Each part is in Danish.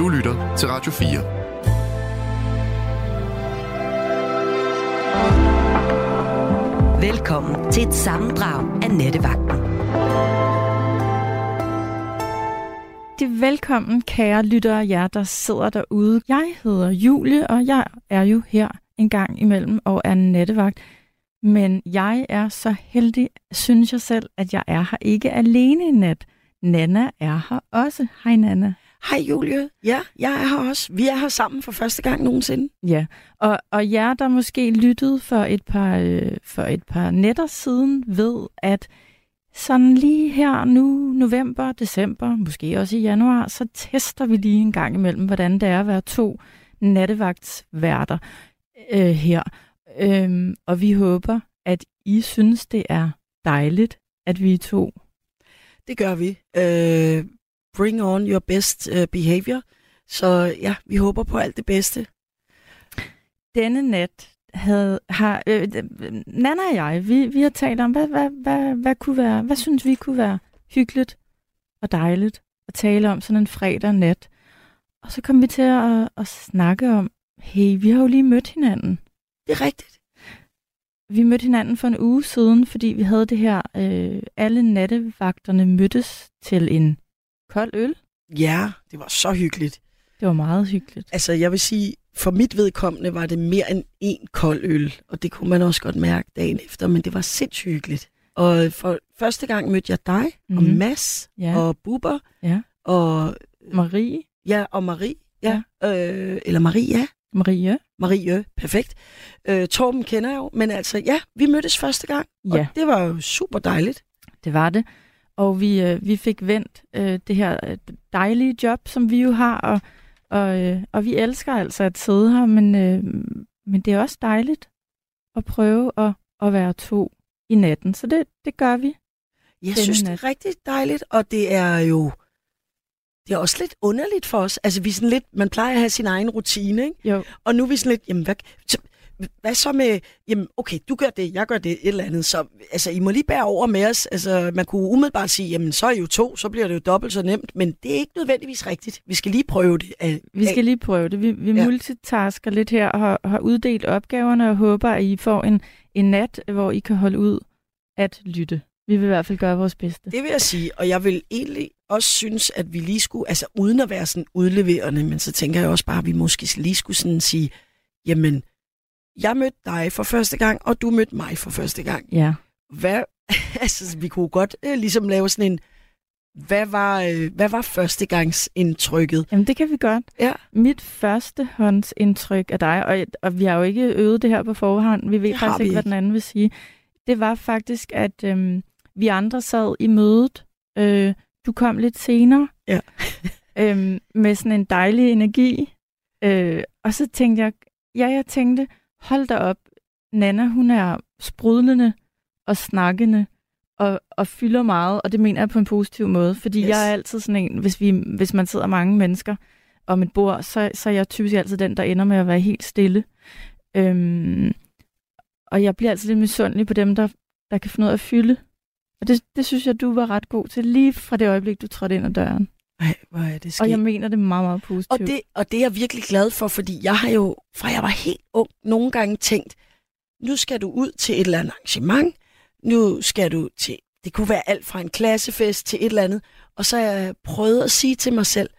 Du lytter til Radio 4. Velkommen til et sammendrag af Nettevagten. Det velkommen, kære lyttere, jer der sidder derude. Jeg hedder Julie, og jeg er jo her en gang imellem og er nattevagt. Men jeg er så heldig, synes jeg selv, at jeg er her ikke alene i nat. Nana er her også. Hej Nana. Hej Julie. Ja, jeg er her også. Vi er her sammen for første gang nogensinde. Ja, og, og jer, der måske lyttede for et par, øh, for et par nætter siden, ved, at sådan lige her nu, november, december, måske også i januar, så tester vi lige en gang imellem, hvordan det er at være to nattevagtsværter øh, her. Øhm, og vi håber, at I synes, det er dejligt, at vi er to. Det gør vi. Øh, bring on your best uh, behavior. Så ja, vi håber på alt det bedste. Denne nat havde, har, øh, Nana og jeg, vi, vi har talt om, hvad, hvad, hvad, hvad, kunne være, hvad synes vi kunne være hyggeligt og dejligt at tale om sådan en fredag nat. Og så kom vi til at, at snakke om, hey, vi har jo lige mødt hinanden. Det er rigtigt. Vi mødte hinanden for en uge siden, fordi vi havde det her, øh, alle nattevagterne mødtes til en kold øl. Ja, det var så hyggeligt. Det var meget hyggeligt. Altså, jeg vil sige, for mit vedkommende var det mere end en kold øl, og det kunne man også godt mærke dagen efter, men det var sindssygt hyggeligt. Og for første gang mødte jeg dig, mm. og Mads, ja. og Bubber, ja. og... Marie. Ja, og Marie. Ja. ja. Øh, eller Maria. Marie. Marie, perfekt. Øh, Torben kender jeg jo, men altså, ja, vi mødtes første gang, ja. og det var jo super dejligt. Det var det. Og vi, øh, vi fik vendt øh, det her øh, dejlige job, som vi jo har, og, og, øh, og vi elsker altså at sidde her, men, øh, men det er også dejligt at prøve at, at være to i natten, så det, det gør vi. Jeg synes, nat. det er rigtig dejligt, og det er jo det er også lidt underligt for os. Altså, vi er sådan lidt, man plejer at have sin egen rutine, ikke? Jo. Og nu er vi sådan lidt, jamen, hvad, hvad så med, jamen, okay, du gør det, jeg gør det, et eller andet. Så, altså, I må lige bære over med os. Altså, man kunne umiddelbart sige, jamen, så er I jo to, så bliver det jo dobbelt så nemt. Men det er ikke nødvendigvis rigtigt. Vi skal lige prøve det. Vi skal lige prøve det. Vi, vi ja. multitasker lidt her og har, har uddelt opgaverne og håber, at I får en, en nat, hvor I kan holde ud at lytte. Vi vil i hvert fald gøre vores bedste. Det vil jeg sige, og jeg vil egentlig også synes, at vi lige skulle, altså uden at være sådan udleverende, men så tænker jeg også bare, at vi måske lige skulle sådan sige, jamen, jeg mødte dig for første gang, og du mødte mig for første gang. Ja. Hvad, altså, vi kunne godt øh, ligesom lave sådan en, hvad var, øh, hvad var førstegangsindtrykket? Jamen, det kan vi godt. Ja. Mit førstehåndsindtryk af dig, og, og vi har jo ikke øvet det her på forhånd, vi ved det faktisk ikke, hvad den anden vil sige, det var faktisk, at øhm, vi andre sad i mødet, øh, du kom lidt senere. Ja. øhm, med sådan en dejlig energi. Øh, og så tænkte jeg, ja, jeg tænkte, hold da op, Nana, hun er sprudlende og snakkende og, og fylder meget, og det mener jeg på en positiv måde, fordi yes. jeg er altid sådan en, hvis, vi, hvis man sidder mange mennesker om et bord, så, så er jeg typisk altid den, der ender med at være helt stille. Øhm, og jeg bliver altid lidt misundelig på dem, der, der kan finde ud af at fylde. Og det, det synes jeg, du var ret god til, lige fra det øjeblik, du trådte ind ad døren. Ej, hvor er det skidt. Og jeg mener det meget, meget positivt. Og det, og det er jeg virkelig glad for, fordi jeg har jo, fra jeg var helt ung, nogle gange tænkt, nu skal du ud til et eller andet arrangement, nu skal du til, det kunne være alt fra en klassefest til et eller andet, og så har jeg prøvet at sige til mig selv,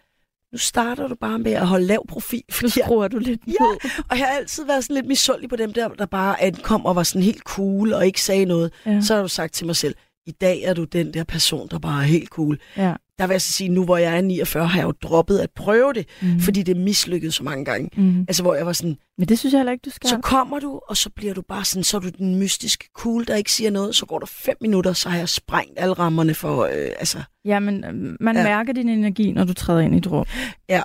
nu starter du bare med at holde lav profil. Nu skruer du lidt Ja, og jeg har altid været sådan lidt misundelig på dem der, der bare ankom og var sådan helt cool og ikke sagde noget. Ja. Så har du sagt til mig selv, i dag er du den der person, der bare er helt cool. Ja. Der vil jeg så sige, nu hvor jeg er 49, har jeg jo droppet at prøve det, mm. fordi det mislykkedes så mange gange. Mm. Altså hvor jeg var sådan... Men det synes jeg heller ikke, du skal. Så kommer du, og så bliver du bare sådan, så er du den mystiske cool, der ikke siger noget. Så går der fem minutter, så har jeg sprængt alle rammerne for... Øh, altså, ja, men øh, man ja. mærker din energi, når du træder ind i et rum. Ja,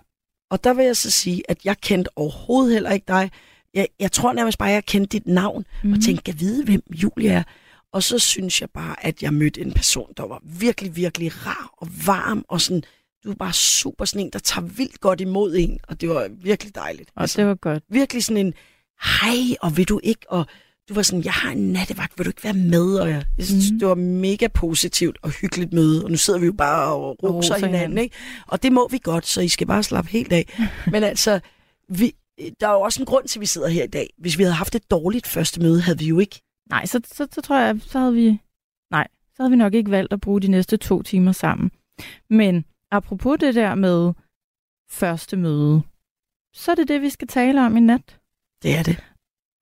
og der vil jeg så sige, at jeg kendte overhovedet heller ikke dig. Jeg, jeg tror nærmest bare, at jeg kendte dit navn, mm. og tænkte, jeg vide, hvem Julia er. Og så synes jeg bare, at jeg mødte en person, der var virkelig, virkelig rar og varm, og sådan, du var bare super sådan en, der tager vildt godt imod en, og det var virkelig dejligt. Og altså, det var godt. Virkelig sådan en, hej, og vil du ikke, og du var sådan, jeg har en nattevagt, vil du ikke være med? Og jeg, jeg synes, Mhm. det var mega positivt og hyggeligt møde, og nu sidder vi jo bare og roser roser hinanden, hinanden. ikke? Og det må vi godt, så I skal bare slappe helt af. Men altså, vi, der er jo også en grund til, at vi sidder her i dag. Hvis vi havde haft et dårligt første møde, havde vi jo ikke Nej, så, så, så tror jeg, så havde vi... Nej, så havde vi nok ikke valgt at bruge de næste to timer sammen. Men apropos det der med første møde, så er det det, vi skal tale om i nat. Det er det.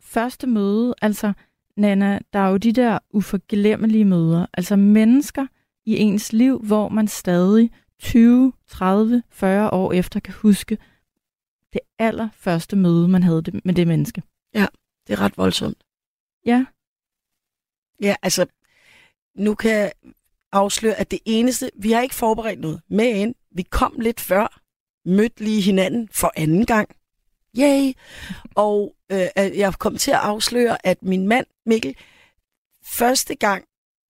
Første møde, altså, Nana, der er jo de der uforglemmelige møder. Altså mennesker i ens liv, hvor man stadig 20, 30, 40 år efter kan huske det allerførste møde, man havde med det menneske. Det er ret voldsomt. Ja, Ja, altså, nu kan jeg afsløre, at det eneste, vi har ikke forberedt noget med ind. Vi kom lidt før, mødte lige hinanden for anden gang. Yay! Og øh, jeg kom til at afsløre, at min mand, Mikkel, første gang,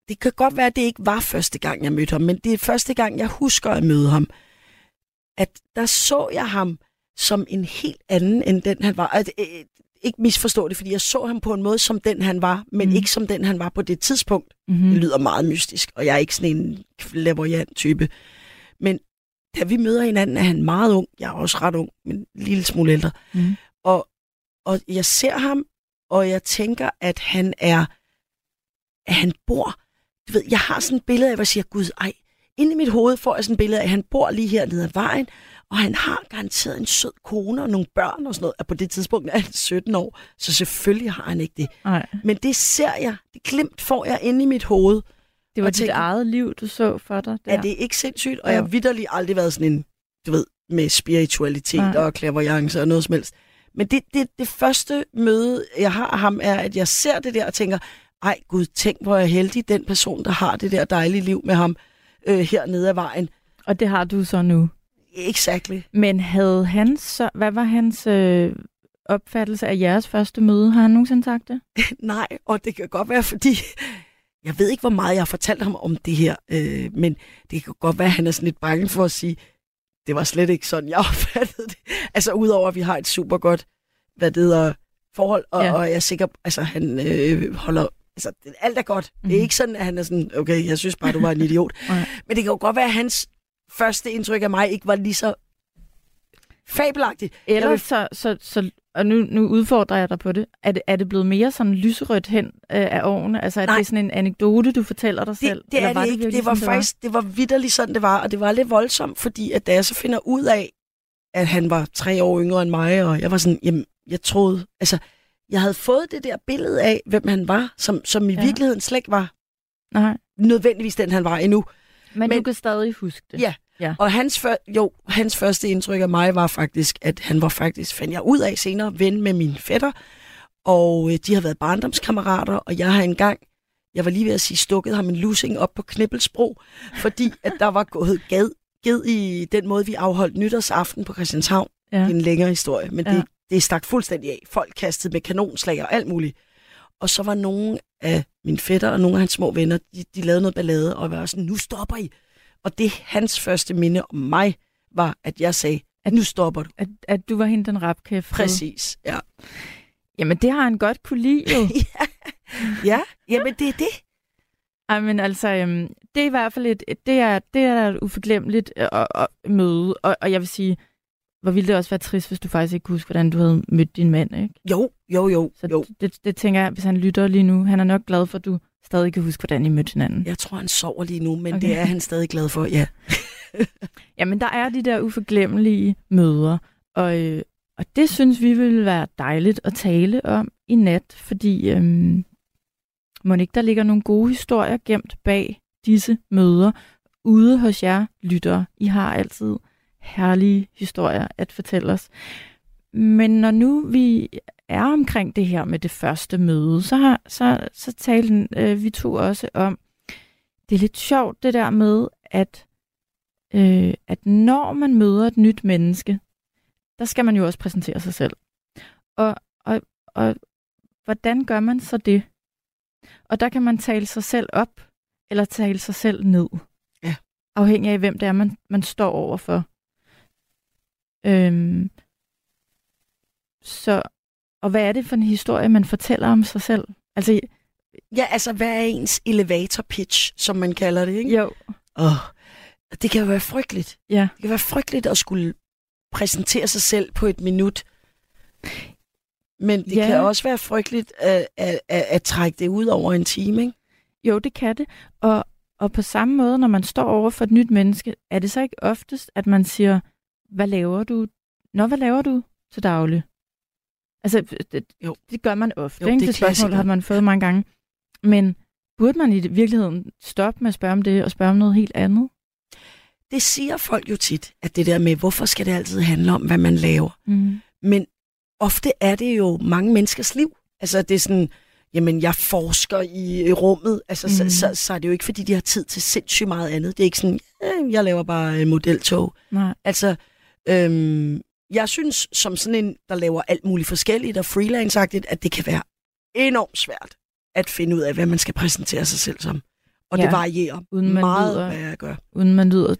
det kan godt være, at det ikke var første gang, jeg mødte ham, men det er første gang, jeg husker at møde ham, at der så jeg ham som en helt anden, end den han var. At, øh, ikke misforstå det, fordi jeg så ham på en måde som den han var, men Mm. ikke som den han var på det tidspunkt. mm-hmm. Det lyder meget mystisk, og jeg er ikke sådan en clairvoyant type. Men da vi møder hinanden, er han meget ung. Jeg er også ret ung, men en lille smule ældre. Mm. Og, og jeg ser ham, og jeg tænker, at han er, at han bor, du ved, jeg har sådan et billede af, hvor jeg siger, gud, ej, inde i mit hoved får jeg sådan et billede af, at han bor lige her nede ad vejen, og han har garanteret en sød kone og nogle børn og sådan noget, og på det tidspunkt er han 17 år, så selvfølgelig har han ikke det. Nej, Men det ser jeg, det glimt får jeg inde i mit hoved, det var dit tænker- eget liv, du så for dig der. er det ikke sindssygt? Og Jo. jeg har vidderligt aldrig været sådan en, du ved, med spiritualitet Nej. og clairvoyance og noget som helst. Men det, det, det første møde, jeg har af ham, er, at jeg ser det der og tænker, ej gud, tænk hvor er jeg heldig, den person, der har det der dejlige liv med ham øh, hernede ad vejen. Og det har du så nu. Exactly. Men havde han så, hvad var hans øh, opfattelse af jeres første møde? Har han nogensinde sagt det? Nej, og det kan godt være, fordi jeg ved ikke, hvor meget jeg har fortalt ham om det her, øh, men det kan godt være, at han er sådan lidt bange for at sige, det var slet ikke sådan, jeg opfattede det. Altså udover, at vi har et super godt, hvad det hedder, forhold, og, Ja. og jeg er sikker, altså han øh, holder, altså alt er godt. Mm. Det er Mhm. ikke sådan, at han er sådan, okay, jeg synes bare, du var en idiot. Nej. men det kan jo godt være, at hans første indtryk af mig ikke var lige så fabelagtigt. Eller vil- så, så, så og nu, nu udfordrer jeg dig på det. Er det, er det blevet mere sådan lyserødt hen øh, af årene? Altså er Nej. det sådan en anekdote, du fortæller dig selv? Det, det er det ikke. Det var sådan, faktisk, det var vidderligt sådan, det var. Og det var lidt voldsomt, fordi at da jeg så finder ud af, at han var tre år yngre end mig, og jeg var sådan, jamen, jeg troede, altså, jeg havde fået det der billede af, hvem han var, som, som i ja. virkeligheden slet ikke var Nej, nødvendigvis den, han var endnu. Men, men du kan stadig huske det. Ja. Ja. Og hans, før, jo, hans første indtryk af mig var faktisk, at han var faktisk, fandt jeg ud af senere, ven med min fætter, og øh, de har været barndomskammerater, og jeg har engang, jeg var lige ved at sige, stukket ham en lussing op på Knibbelsbro, fordi at der var gået gad, ged i den måde, vi afholdt nytårsaften på Christianshavn. Ja. Det er en længere historie, men Ja. det, det stak fuldstændig af. Folk kastede med kanonslag og alt muligt. Og så var nogle af mine fætter og nogle af hans små venner, de, de lavede noget ballade, og var sådan, nu stopper I. Og det hans første minde om mig, var, at jeg sagde, at nu stopper du. At, at du var hende den rapkæft. Præcis, ja. Jamen det har han godt kunne lide jo. ja. ja, jamen det er det. Ej, men altså, øhm, det er i hvert fald et, det er, det er et uforglemmeligt øh, og, møde, og, og jeg vil sige, hvor ville det også være trist, hvis du faktisk ikke kunne huske, hvordan du havde mødt din mand, ikke? Jo, jo, jo, Så jo. det, det tænker jeg, hvis han lytter lige nu, han er nok glad for, at du stadig kan huske, hvordan I mødte hinanden. Jeg tror, han sover lige nu, men Okay. det er han stadig glad for, ja. Jamen, der er de der uforglemmelige møder, og, øh, og det synes vi ville være dejligt at tale om i nat, fordi øhm, må ikke der ligger nogle gode historier gemt bag disse møder ude hos jer lyttere. I har altid herlige historier at fortælle os. Men når nu vi er omkring det her med det første møde, så, har, så, så talte øh, vi to også om, det er lidt sjovt det der med, at øh, at når man møder et nyt menneske, der skal man jo også præsentere sig selv. Og, og, og hvordan gør man så det? Og der kan man tale sig selv op, eller tale sig selv ned. Ja. Afhængig af, hvem det er, man, man står overfor. Øhm, så, og hvad er det for en historie, man fortæller om sig selv? Altså, Ja, altså, hvad er ens elevator pitch, som man kalder det, ikke? jo, Åh, det kan jo være frygteligt. ja. Det kan være frygteligt at skulle præsentere sig selv på et minut. Men det Ja. kan også være frygteligt at, at, at, at trække det ud over en time, ikke? Jo, det kan det. Og, og på samme måde, når man står over for et nyt menneske, er det så ikke oftest, at man siger, hvad laver du? Nå, hvad laver du til daglig? Altså, det, Jo. det gør man ofte. Jo, ikke? det det spørgsmål har man fået mange gange. Men burde man i virkeligheden stoppe med at spørge om det, og spørge om noget helt andet? Det siger folk jo tit, at det der med, hvorfor skal det altid handle om, hvad man laver? Mm. Men ofte er det jo mange menneskers liv. Altså, det er sådan, jamen, jeg forsker i rummet. Altså, mm. Så, så, så er det jo ikke, fordi de har tid til sindssygt meget andet. Det er ikke sådan, jeg laver bare øh, modeltog. Nej. Altså, øhm, jeg synes, som sådan en, der laver alt muligt forskelligt og freelance at det kan være enormt svært at finde ud af, hvad man skal præsentere sig selv som. Og. Ja. det varierer Uden man meget, lyder- hvad jeg gør. uden man lyder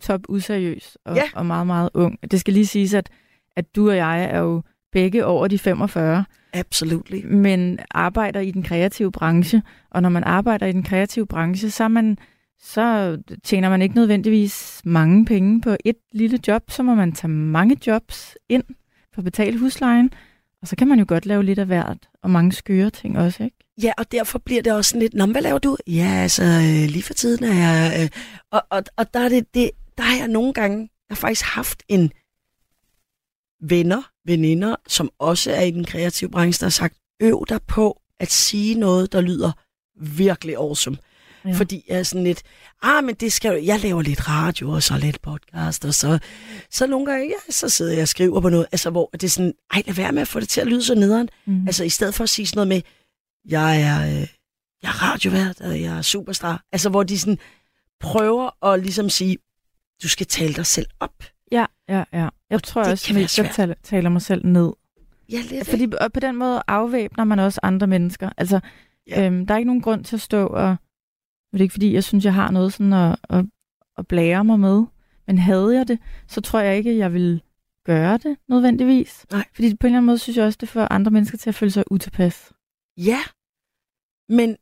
top useriøs og, Ja. og meget, meget ung. Det skal lige siges, at, at du og jeg er jo begge over de 45, Absolut. men arbejder i den kreative branche. Og når man arbejder i den kreative branche, så, er man, så tjener man ikke nødvendigvis mange penge på et lille job. Så må man tage mange jobs ind for at betale huslejen. Og så kan man jo godt lave lidt af hvert, og mange skøre ting også, ikke? Ja, og derfor bliver det også sådan lidt, Nå, hvad laver du? Ja, altså, øh, lige for tiden er jeg... Øh, og, og, og der, er det, det, der har jeg nogle gange, jeg har faktisk haft en venner, veninder, som også er i den kreative branche, der har sagt, øv dig på at sige noget, der lyder virkelig awesome. Ja. Fordi jeg er sådan lidt, ah, men det skal jeg laver lidt radio, og så lidt podcast, og så, så nogle gange, ja, så sidder jeg og skriver på noget, altså hvor det er sådan, ej, lad være med at få det til at lyde så nederen. Mm. Altså i stedet for at sige sådan noget med, jeg er, øh, jeg er radiovært, og jeg er superstar. Altså hvor de sådan prøver at ligesom sige, du skal tale dig selv op. Ja, ja, ja. Jeg tror det også, at jeg taler, taler mig selv ned. Ja, lidt. Fordi og på den måde afvæbner man også andre mennesker. Altså, ja. øhm, der er ikke nogen grund til at stå og... Det er ikke fordi, jeg synes, jeg har noget sådan at, at, at blære mig med. Men havde jeg det, så tror jeg ikke, jeg ville gøre det nødvendigvis. Nej. Fordi på en eller anden måde synes jeg også, det får andre mennesker til at føle sig utilpas. Ja, men,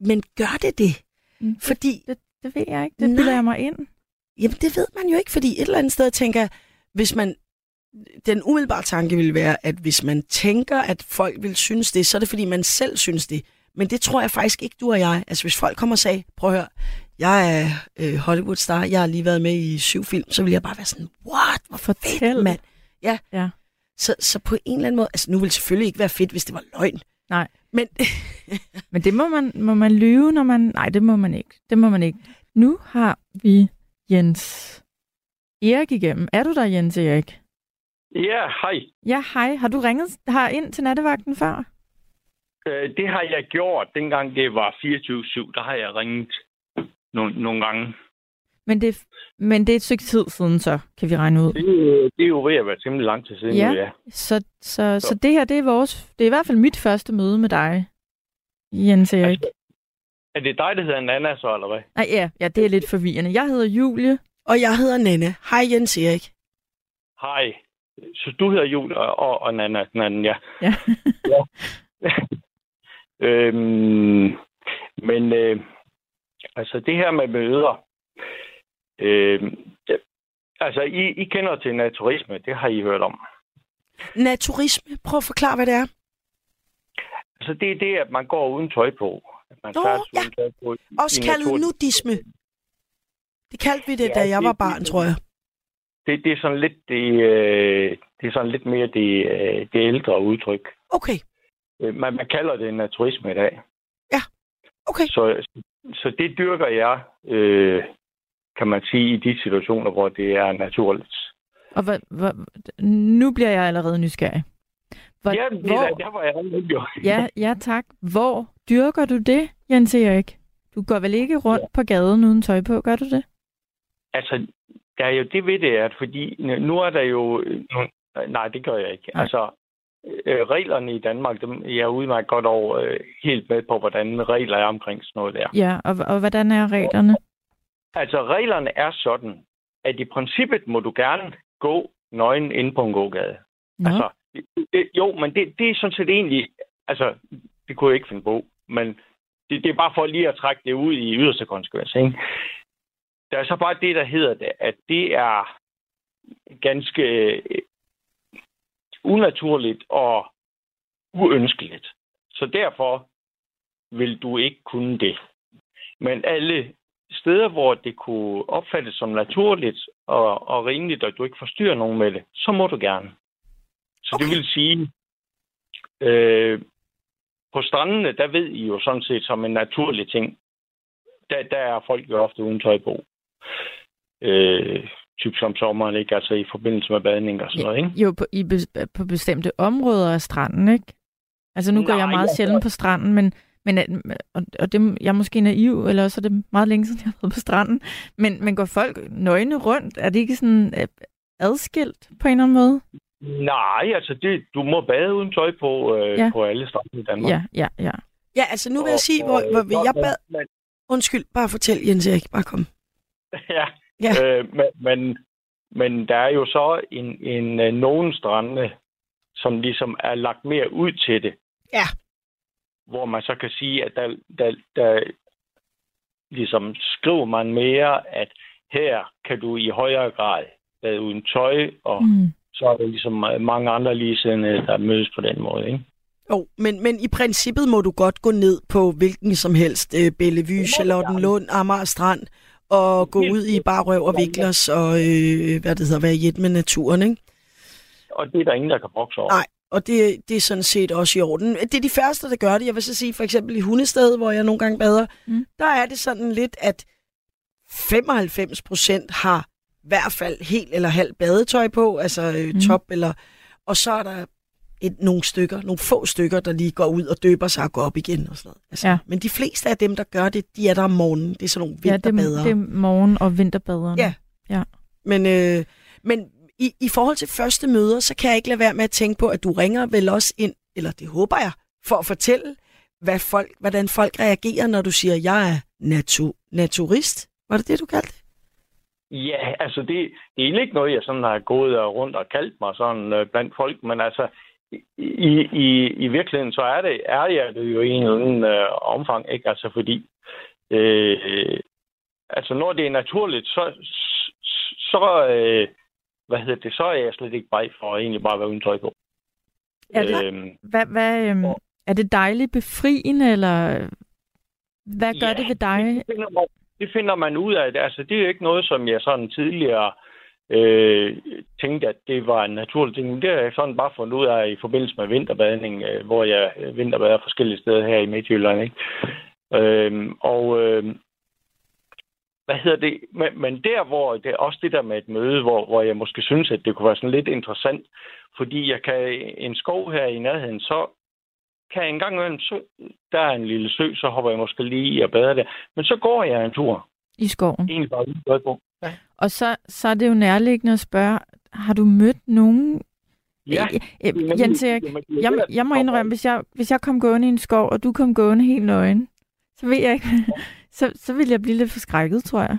men gør det det? Mm, Fordi, Det, det ved jeg ikke. Det bilder jeg mig ind. jamen det ved man jo ikke, fordi et eller andet sted tænker hvis man, den umiddelbare tanke vil være, at hvis man tænker, at folk vil synes det, så er det fordi, man selv synes det. Men det tror jeg faktisk ikke, du og jeg. Altså hvis folk kommer og sagde, prøv at høre, jeg er øh, Hollywood-star, jeg har lige været med i syv film, så vil jeg bare være sådan, what, hvor fedt, mand. Ja. Ja. Så, så på en eller anden måde, altså nu ville det selvfølgelig ikke være fedt, hvis det var løgn. Nej. Men Men det må man, må man lyve, når man... Nej, det må man ikke. Det må man ikke. Nu har vi Jens Erik igennem. Er du der, Jens Erik? Ja, hej. Ja, hej. Har du ringet her ind til nattevagten før? Øh, Det har jeg gjort, dengang det var 24-7. Der har jeg ringet nogle, nogle gange. Men det, men det er et stykke tid siden, så kan vi regne ud. Det, er jo- det er jo ved at være temmelig lang tid siden. Ja. nu, ja. Så, så, så det her, det er vores... Det er i hvert fald mit første møde med dig, Jens Erik. Er det dig, der hedder Nana så, eller hvad? Nej, ja, ja, det er lidt forvirrende. Jeg hedder Julie. Og jeg hedder Nenne. Hej Jens Erik. Hej. Så du hedder Julie og, og, og Nana, den anden, ja. Ja. øhm, men øh, altså det her med møder. Øh, altså, I, I kender til naturisme, det har I hørt om. Naturisme, prøv at forklare, hvad det er. Altså, det er det, at man går uden tøj på. At man Nå, færdes ja. tøj på. Også kaldet naturen. nudisme. Det kaldte vi det, Ja, da jeg det- var barn, tror jeg. Det, det er sådan lidt det, øh, det er sådan lidt mere det, øh, det ældre udtryk. Okay, Man, man kalder det naturisme i dag. okay. Så, så det dyrker jeg, øh, kan man sige, i de situationer, hvor det er naturligt. Og hvad, hvad, nu bliver jeg allerede nysgerrig. Hvor, ja, det, hvor, der, der var jeg jo. ja, ja, tak. Hvor dyrker du det, Jens Erik? Du går vel ikke rundt på gaden uden tøj på, gør du det? Altså, der er jo det ved det, at fordi nu er der jo... Nej, det gør jeg ikke. Nej. Altså, øh, reglerne i Danmark, dem, jeg er udmærket godt over øh, helt med på, hvordan regler er omkring sådan noget der. Ja, og, og hvordan er reglerne? Altså, reglerne er sådan, at i princippet må du gerne gå nøgen inde på en gågade. Nå, Altså, det, det, jo, men det, det er sådan set egentlig... Altså, det kunne jeg ikke finde på. Men det, det er bare for lige at trække det ud i yderste konsekvens. Ikke? Der er så bare det, der hedder det, at det er ganske øh, unaturligt og uønskeligt. Så derfor vil du ikke kunne det. Men alle steder, hvor det kunne opfattes som naturligt og, og rimeligt, og du ikke forstyrrer nogen med det, så må du gerne. Så okay. det vil sige, øh, på strandene, der ved I jo sådan set som en naturlig ting. Der, der er folk jo ofte uden tøj på. Øh, typ som sommeren, ikke? Altså i forbindelse med badning og sådan noget, ikke? Jo, på, i, på bestemte områder af stranden, ikke? Altså nu går Nej, jeg meget sjældent på stranden, men, men og, og det, jeg er måske naiv, eller også er det meget længe siden, jeg har været på stranden. Men, men går folk nøgne rundt? Er det ikke sådan øh, adskilt på en eller anden måde? Nej, altså det, du må bade uden tøj på, øh, ja. på alle strande i Danmark. Ja, ja, ja. Ja, altså nu vil jeg sige, hvor, hvor jeg bad... Undskyld, bare fortæl, Jens Erik, bare kom. ja, ja. Øh, men, men, men der er jo så en, en, en nogen strande, som ligesom er lagt mere ud til det. Ja. Hvor man så kan sige, at der, der, der ligesom skriver man mere, at her kan du i højere grad bade uden tøj, og mm så er der ligesom mange andre ligesindede, der mødes på den måde, ikke? Jo, men, men i princippet må du godt gå ned på hvilken som helst øh, Bellevue, Charlottenlund, Amager Strand, og gå ud i bare røv og viklers og, øh, hvad det hedder, være i med naturen, ikke? Og det er der ingen, der kan brokse over. Nej, og det, det er sådan set også i orden. Det er de første, der gør det. Jeg vil så sige, for eksempel i Hundested, hvor jeg nogle gange bader, mm. der er det sådan lidt, at 95 procent har i hvert fald helt eller halv badetøj på, altså øh, mm. top eller... Og så er der et, nogle stykker, nogle få stykker, der lige går ud og døber sig og går op igen og sådan noget. Altså, ja. Men de fleste af dem, der gør det, de er der om morgenen. Det er sådan nogle vinterbadere. Ja, det, det er morgen- og vinterbaderne. Ja. ja. Men, øh, men i, i forhold til første møder, så kan jeg ikke lade være med at tænke på, at du ringer vel også ind, eller det håber jeg, for at fortælle, hvad folk, hvordan folk reagerer, når du siger, at jeg er natu, naturist. Var det det, du kaldte Ja, altså det, det er egentlig ikke noget, jeg sådan har gået rundt og kaldt mig sådan øh, blandt folk, men altså i, i, i virkeligheden så er det, er jeg det jo i en eller anden øh, omfang, ikke? Altså fordi, øh, altså når det er naturligt, så, så øh, hvad hedder det, så er jeg slet ikke bare for at egentlig bare være uden tøj på. Er det, øhm, hvad, hvad, øhm, er det dejligt befriende, eller hvad gør ja, det ved dig? Det finder, man, det finder man ud af. Altså, det er jo ikke noget, som jeg sådan tidligere øh, øh, tænkte, at det var en naturlig ting. Det har jeg sådan bare fundet ud af i forbindelse med vinterbadning, øh, hvor jeg øh, vinterbader forskellige steder her i Midtjylland. Ikke? Øh, og øh, hvad hedder det? Men, men der, hvor det er også det der med et møde, hvor, hvor jeg måske synes, at det kunne være sådan lidt interessant, fordi jeg kan en skov her i nærheden, så kan jeg engang en sø, der er en lille sø, så hopper jeg måske lige i og bader der. Men så går jeg en tur. I skoven? Egentlig bare ude på. Ja. Og så, så er det jo nærliggende at spørge, har du mødt nogen... Ja. Øh, øh, Jens Erik, jeg, jeg må indrømme, hvis jeg, hvis jeg kom gående i en skov, og du kom gående helt nøgen, så ved jeg ikke, så, så vil jeg blive lidt forskrækket, tror jeg.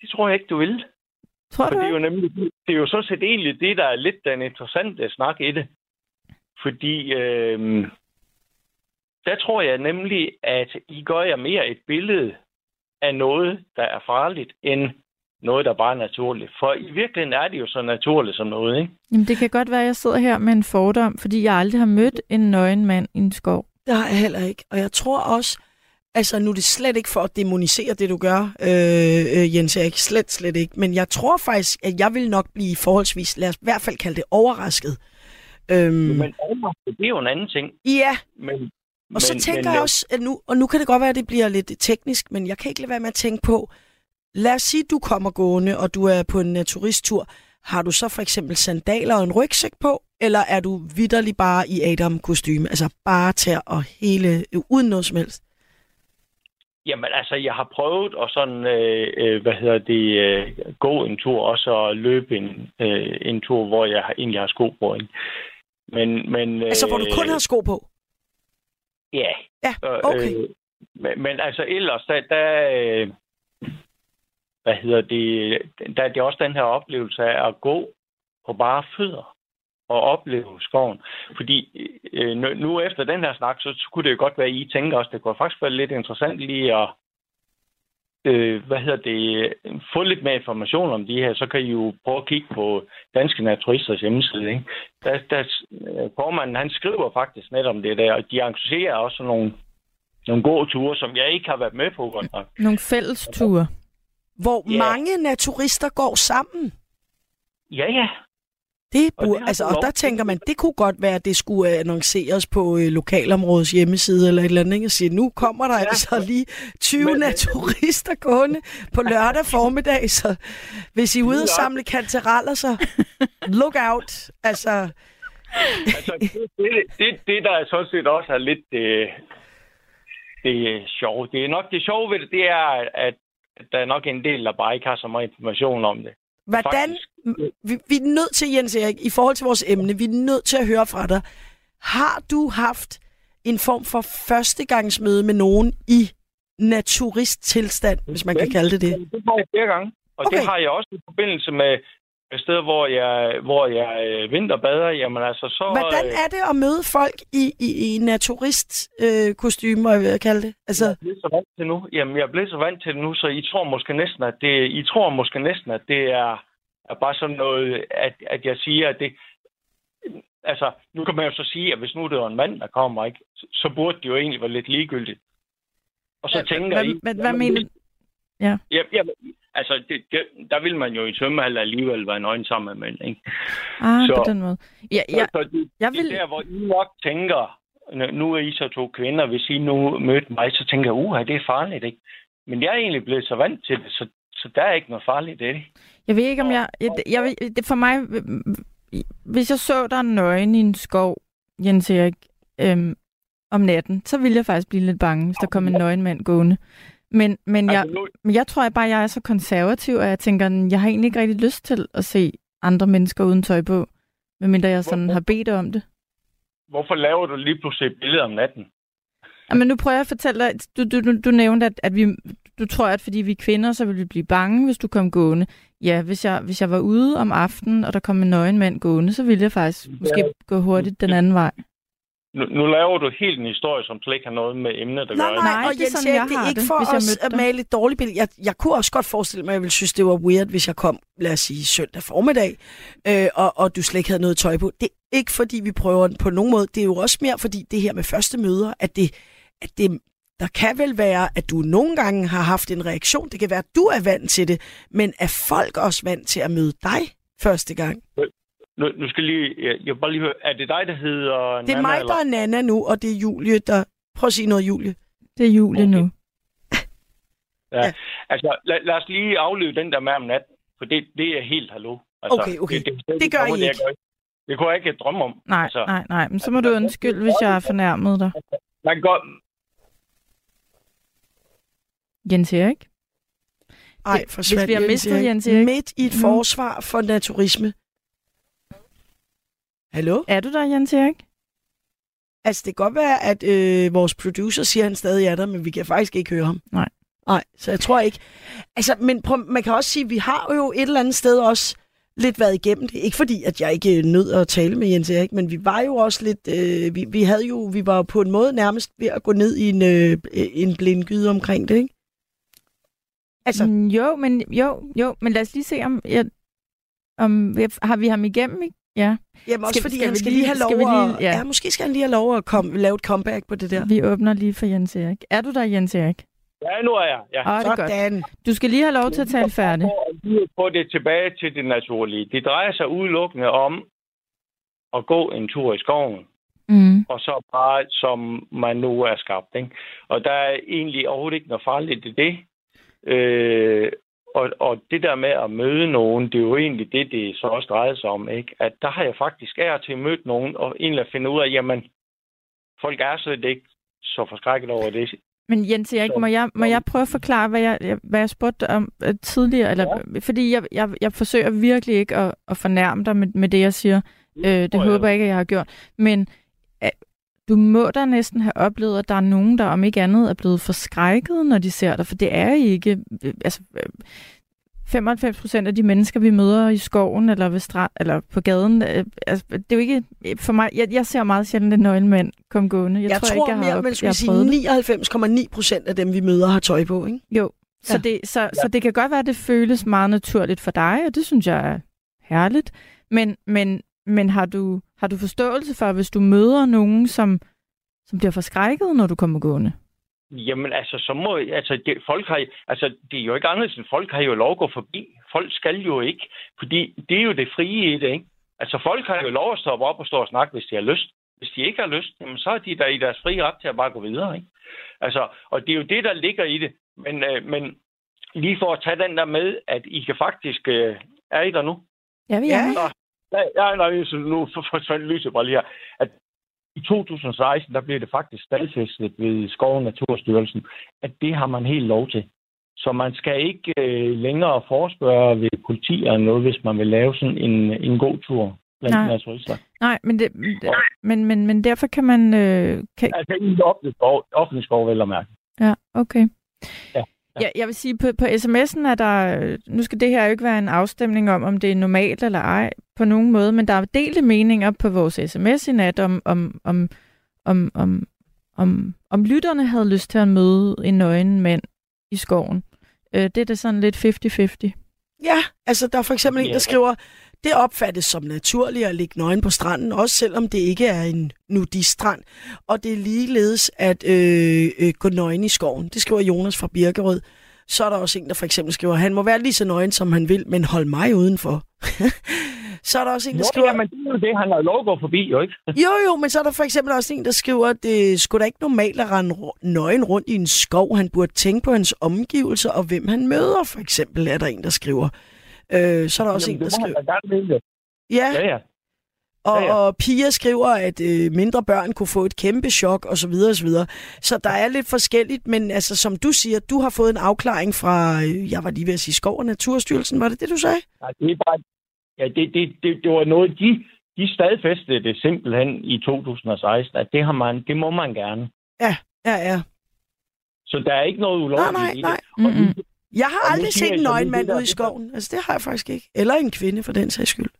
Det tror jeg ikke, du vil. Tror For du det er jo nemlig, det er jo så set egentlig det, der er lidt den interessante snak i det. Fordi øh, der tror jeg nemlig, at I gør jer mere et billede af noget, der er farligt, end noget, der bare er naturligt. For i virkeligheden er det jo så naturligt som noget, ikke? Jamen, det kan godt være, at jeg sidder her med en fordom, fordi jeg aldrig har mødt en nøgen mand i en skov. Det har jeg heller ikke. Og jeg tror også, altså nu er det slet ikke for at demonisere det, du gør, øh, øh, Jens Erik. Slet, slet ikke. Men jeg tror faktisk, at jeg vil nok blive forholdsvis, lad os i hvert fald kalde det overrasket, Øhm, men det er jo en anden ting. Ja, men, og så tænker men, jeg også, at nu, og nu kan det godt være, at det bliver lidt teknisk, men jeg kan ikke lade være med at tænke på, lad os sige, at du kommer gående, og du er på en turisttur. Har du så for eksempel sandaler og en rygsæk på, eller er du vidderlig bare i Adam-kostyme? Altså bare tær og hele, uden noget som helst? Jamen altså, jeg har prøvet at sådan, øh, øh, hvad hedder det, øh, gå en tur, og så løbe en, øh, en tur, hvor jeg egentlig har sko på. Ikke? Men, men, altså, hvor du kun øh, har sko på? Ja. Ja, okay. Øh, men, men altså ellers, der, der øh, hvad hedder det, der er det også den her oplevelse af at gå på bare fødder. at opleve skoven. Fordi øh, nu- nu efter den her snak, så, så kunne det jo godt være, at I tænker også, det kunne faktisk være lidt interessant lige at øh, hvad hedder det, få lidt mere information om de her, så kan I jo prøve at kigge på Danske Naturisters hjemmeside. Ikke? Der, der, øh, formanden, han skriver faktisk net om det der, og de arrangerer også nogle, nogle gode ture, som jeg ikke har været med på godt nok. Nogle fællesture. Hvor Ja. mange naturister går sammen. Ja, ja. Det Og det burde, altså, og der tænker man, det kunne godt være, at det skulle øh, annonceres på øh, lokalområdets hjemmeside eller et eller andet, ikke? Og sige, nu kommer der ja. altså lige 20 Men- naturister gående på lørdag formiddag, så hvis I er ude og samle kantereller, så look out. Altså, Altså, det, det, det, det, der sådan set også er lidt det, det er sjove, det er nok det sjove ved det, det er, at der er nok en del, der bare ikke har så meget information om det. Hvordan, vi, vi er nødt til, Jens Erik, i forhold til vores emne, vi er nødt til at høre fra dig. Har du haft en form for førstegangsmøde med nogen i naturisttilstand, hvis man kan kalde det det? Det har jeg flere gange, og. Okay. det har jeg også i forbindelse med med steder, hvor jeg, hvor jeg øh, vinterbader. Jamen altså, så... Hvordan øh, er det at møde folk i, i, i naturistkostymer, øh, jeg vil kalde det? Altså, Jeg er blevet så vant til nu. Jamen, jeg er blevet så vant til det nu, så I tror måske næsten, at det, I tror måske næsten, at det er, er bare sådan noget, at, at jeg siger, at det... Altså, nu kan man jo så sige, at hvis nu det var en mand, der kommer, ikke, så, burde det jo egentlig være lidt ligegyldigt. Og så Hvad- tænker hvad- I... hvad- hvad jamen, mener- det- Ja. Ja, ja, altså, det, det, der vil man jo i svømmehal alligevel være nøgen sammen med mænd, ikke? Ah, Så- på den måde. Ja, ja, Så det, jeg det er vil... der, hvor I nok tænker, nu- er I så to kvinder, hvis I nu mødte mig, så tænker jeg, uha, det er farligt, ikke? Men jeg er egentlig blevet så vant til det, så, så der er ikke noget farligt i det. Jeg ved ikke, om jeg... jeg, jeg vil- det for mig... Hvis jeg så dig nøgen i en skov, Jens Erik, øhm, om natten, så ville jeg faktisk blive lidt bange, hvis der kom en nøgen mand gående. Men, men, jeg, Altså, nu, men jeg tror jeg bare, jeg er så konservativ, at jeg tænker, jeg har egentlig ikke rigtig lyst til at se andre mennesker uden tøj på, medmindre jeg sådan Hvorfor? har bedt om det. hvorfor laver du lige pludselig et billede om natten? Men nu prøver jeg at fortælle dig, du, du, du, du nævnte, at, at vi, du tror, at fordi vi er kvinder, så vil vi blive bange, hvis du kom gående. Ja, hvis jeg, hvis jeg var ude om aftenen, og der kom en nøgen mand gående, så ville jeg faktisk Ja. måske gå hurtigt den anden vej. Nu, nu laver du helt en historie, som slet ikke har noget med emnet at gøre. nej, Nej, og det er sådan, jeg det er ikke for os at male et dårligt billede. Jeg, jeg kunne også godt forestille mig, at jeg ville synes, det var weird, hvis jeg kom, lad os sige, søndag formiddag, øh, og, og du slet ikke havde noget tøj på. Det er ikke, fordi vi prøver den på nogen måde. Det er jo også mere, fordi det her med første møder, at det, at det der kan vel være, at du nogle gange har haft en reaktion. Det kan være, at du er vant til det, men er folk også vant til at møde dig første gang? Nu, nu skal jeg lige, jeg, jeg bare lige høre, er det dig, der hedder Det er Nana, mig, eller? der er Nana nu, og det er Julie, der... Prøv at sige noget, Julie. Det er Julie Okay. nu. Altså, lad, lad os lige afleve den der med om natten, for det, det er helt hallo. Altså, Okay, okay. Det, Det gør I det, ikke. jeg gør Det kunne jeg ikke drømme om. Nej, altså, nej, nej. Men så må du undskylde, hvis jeg har fornærmet dig. Man kan godt, Jens Erik? Ej, Hvis forsvandt vi har mistet Jens Erik Midt i et nu. forsvar for naturisme. Hallo? Er du der, Jens Erik? Altså, det kan godt være, at øh, vores producer siger, at han stadig er der, men vi kan faktisk ikke høre ham. Nej. Nej, så jeg tror ikke. Altså, men prøv, man kan også sige, at vi har jo et eller andet sted også lidt været igennem det. Ikke fordi, at jeg ikke nød at tale med Jens Erik, men vi var jo også lidt... Øh, vi, vi havde jo... Vi var på en måde nærmest ved at gå ned i en, øh, en blindgyde omkring det, ikke? Altså, Mm, Jo, men, jo, jo, men lad os lige se, om, jeg, om har vi ham igennem? Ikke? Ja, Jamen også Skal- fordi skal han skal lige- lige have lov lige- at... ja. Ja. måske skal han lige have lov at komme, lave et comeback på det der. vi åbner lige for Jens Erik. Er du der, Jens Erik? ja, nu er jeg. Ja. Åh, det er godt. Sådan. Du skal lige have lov til at tale færdig. Lige få det tilbage til det naturlige. Det drejer sig udelukkende om at gå en tur i skoven, Mm. og så bare som man nu er skabt. Ikke? Og der er egentlig overhovedet ikke noget farligt i det. Øh, og, og det der med at møde nogen, det er jo egentlig det, det så også drejer sig om. Ikke? At der har jeg faktisk er til at møde nogen, og egentlig at finde ud af, jamen, folk er slet ikke så forskrækket over det. Men Jens Erik, må jeg, må jeg prøve at forklare, hvad jeg, hvad jeg spurgte om uh, tidligere? Eller, ja. Fordi jeg, jeg, jeg forsøger virkelig ikke at, at fornærme dig med, med det, jeg siger. Øh, det jeg. håber jeg ikke, at jeg har gjort. Men du må da næsten have oplevet, at der er nogen, der om ikke andet er blevet forskrækket, når de ser dig. For det er ikke... øh, Altså, øh, 95 procent af de mennesker, vi møder i skoven eller ved strand, eller på gaden, øh, altså, det er jo ikke, for mig, jeg, jeg ser meget sjældent en nøgen mand komme gående. Jeg, jeg tror, tror ikke, jeg har, mere, man skulle sige 99,9 procent af dem, vi møder, har tøj på, ikke? Jo, så, ja. det, så, ja. så det kan godt være, at det føles meget naturligt for dig, og det synes jeg er herligt. Men, men, men har, du, har du forståelse for, hvis du møder nogen, som, som bliver forskrækket, når du kommer gående? Jamen altså, så må, altså, det, folk har, altså, det er jo ikke anderledes end folk har jo lov at gå forbi. Folk skal jo ikke, fordi det er jo det frie i det, ikke? Altså, folk har jo lov at stoppe op og stå og snakke, hvis de har lyst. Hvis de ikke har lyst, jamen, så er de der i deres frie ret til at bare gå videre, ikke? Altså, og det er jo det, der ligger i det. Men, øh, men lige for at tage den der med, at I kan faktisk... Øh, er I der nu? Ja, vi er. Ja, ja, nej, så nu forsvandt lyset bare lige her. At i 2016, der blev det faktisk stadfæstet ved Skov og Naturstyrelsen, at det har man helt lov til. Så man skal ikke øh, længere forespørge ved politi eller noget, hvis man vil lave sådan en, en god tur blandt Nej. Nej, men, det, men, men, men derfor kan man... Øh, kan... Altså i offentlig skov, offentlig skov vel at mærke. Ja, okay. Ja. Ja, jeg vil sige, på, på sms'en er der, nu skal det her jo ikke være en afstemning om, om det er normalt eller ej på nogen måde, men der er delte meninger på vores sms i nat om, om, om, om, om, om, om lytterne havde lyst til at møde en nøgen mand i skoven. Øh, det er det sådan lidt 50-50. Ja, altså der er for eksempel en, der skriver, det opfattes som naturligt at ligge nøgen på stranden, også selvom det ikke er en nudistrand. Og det er ligeledes at øh, øh, gå nøgen i skoven. Det skriver Jonas fra Birkerød. Så er der også en, der for eksempel skriver, han må være lige så nøgen, som han vil, men hold mig udenfor. så er der også en, der skriver... Jo, men det er jo det, han har lov at gå forbi, jo ikke? jo, jo, men så er der for eksempel også en, der skriver, at det skulle da ikke normalt at rende nøgen rundt i en skov. Han burde tænke på hans omgivelser og hvem han møder, for eksempel, er der en, der skriver. Øh, så er der også Jamen, en, der skriver... Ja. ja, ja. Og, ja, ja. og Pia skriver, at øh, mindre børn kunne få et kæmpe chok osv. Så, videre, og så, videre. så der er lidt forskelligt, men altså, som du siger, du har fået en afklaring fra, øh, jeg var lige ved at sige Skov og Naturstyrelsen, var det det, du sagde? Nej, det er bare, ja, det, det, det, det var noget, de, de stadfæstede det simpelthen i 2016, at det, har man, det må man gerne. Ja, ja, ja. Så der er ikke noget ulovligt nej, nej, i det. Nej. Mm-hmm. Jeg har aldrig set en nøgen mand ude i skoven. Altså, det har jeg faktisk ikke. Eller en kvinde, for den sags skyld.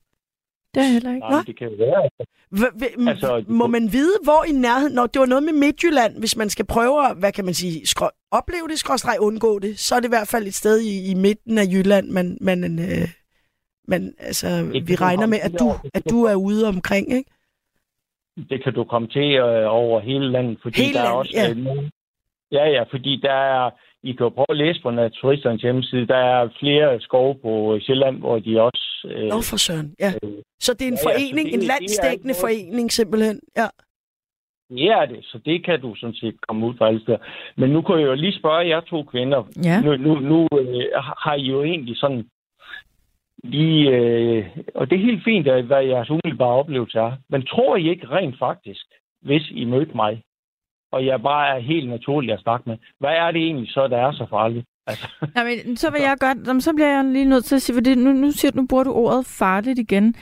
Det er heller ikke. Nej, det kan være. Altså, altså, må man vide, hvor i nærheden... Når det var noget med Midtjylland, hvis man skal prøve at, hvad kan man sige, opleve det, skråstreg undgå det, så er det i hvert fald et sted i, i midten af Jylland, man, man, øh, man altså, vi regner med, at du, at du er ude omkring, ikke? Det kan du komme til øh, over hele landet, fordi hele der er også... Ja. Øh, ja, ja, fordi der er i kan jo prøve at læse på Naturisternes hjemmeside. Der er flere skove på Sjælland, hvor de også... Øh, Nå for søren, ja. Øh, så det er en ja, forening, ja, det, en landsdækkende det forening simpelthen, ja. Ja, det, så det kan du sådan set komme ud fra alle steder. Men nu kunne jeg jo lige spørge jer to kvinder. Ja. Nu, nu, nu øh, har I jo egentlig sådan lige... Øh, og det er helt fint, hvad jeres umiddelbare oplevelse er. Men tror I ikke rent faktisk, hvis I mødte mig, og jeg bare er helt naturlig at snakke med. Hvad er det egentlig så, der er så farligt? Altså. Ja, men, så vil jeg godt, så bliver jeg lige nødt til at sige, for nu, nu, siger, nu bruger du ordet farligt igen.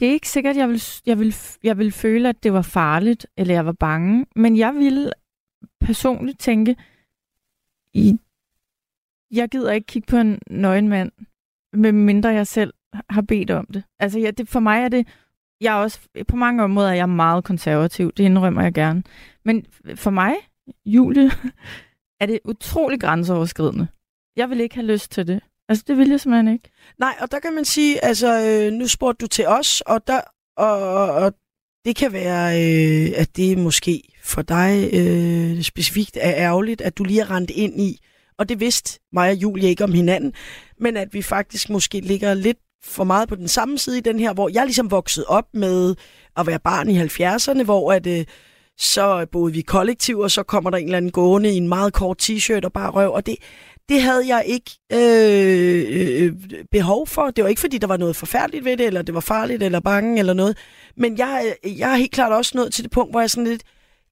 Det er ikke sikkert, jeg vil, jeg, vil, jeg vil føle, at det var farligt, eller jeg var bange, men jeg vil personligt tænke, i, jeg gider ikke kigge på en nøgen mand, medmindre jeg selv har bedt om det. Altså, ja, det, for mig er det jeg er også, på mange måder er jeg meget konservativ, det indrømmer jeg gerne. Men for mig, Julie, er det utrolig grænseoverskridende. Jeg vil ikke have lyst til det. Altså, det vil jeg simpelthen ikke. Nej, og der kan man sige, altså, øh, nu spurgte du til os, og, der, og, og det kan være, øh, at det måske for dig øh, specifikt er ærgerligt, at du lige er rendt ind i, og det vidste mig og Julie ikke om hinanden, men at vi faktisk måske ligger lidt for meget på den samme side i den her, hvor jeg ligesom voksede op med at være barn i 70'erne, hvor at, øh, så boede vi kollektiv, og så kommer der en eller anden gående i en meget kort t-shirt og bare røv, og det, det havde jeg ikke øh, øh, behov for. Det var ikke, fordi der var noget forfærdeligt ved det, eller det var farligt, eller bange, eller noget. Men jeg, øh, jeg er helt klart også nået til det punkt, hvor jeg sådan lidt,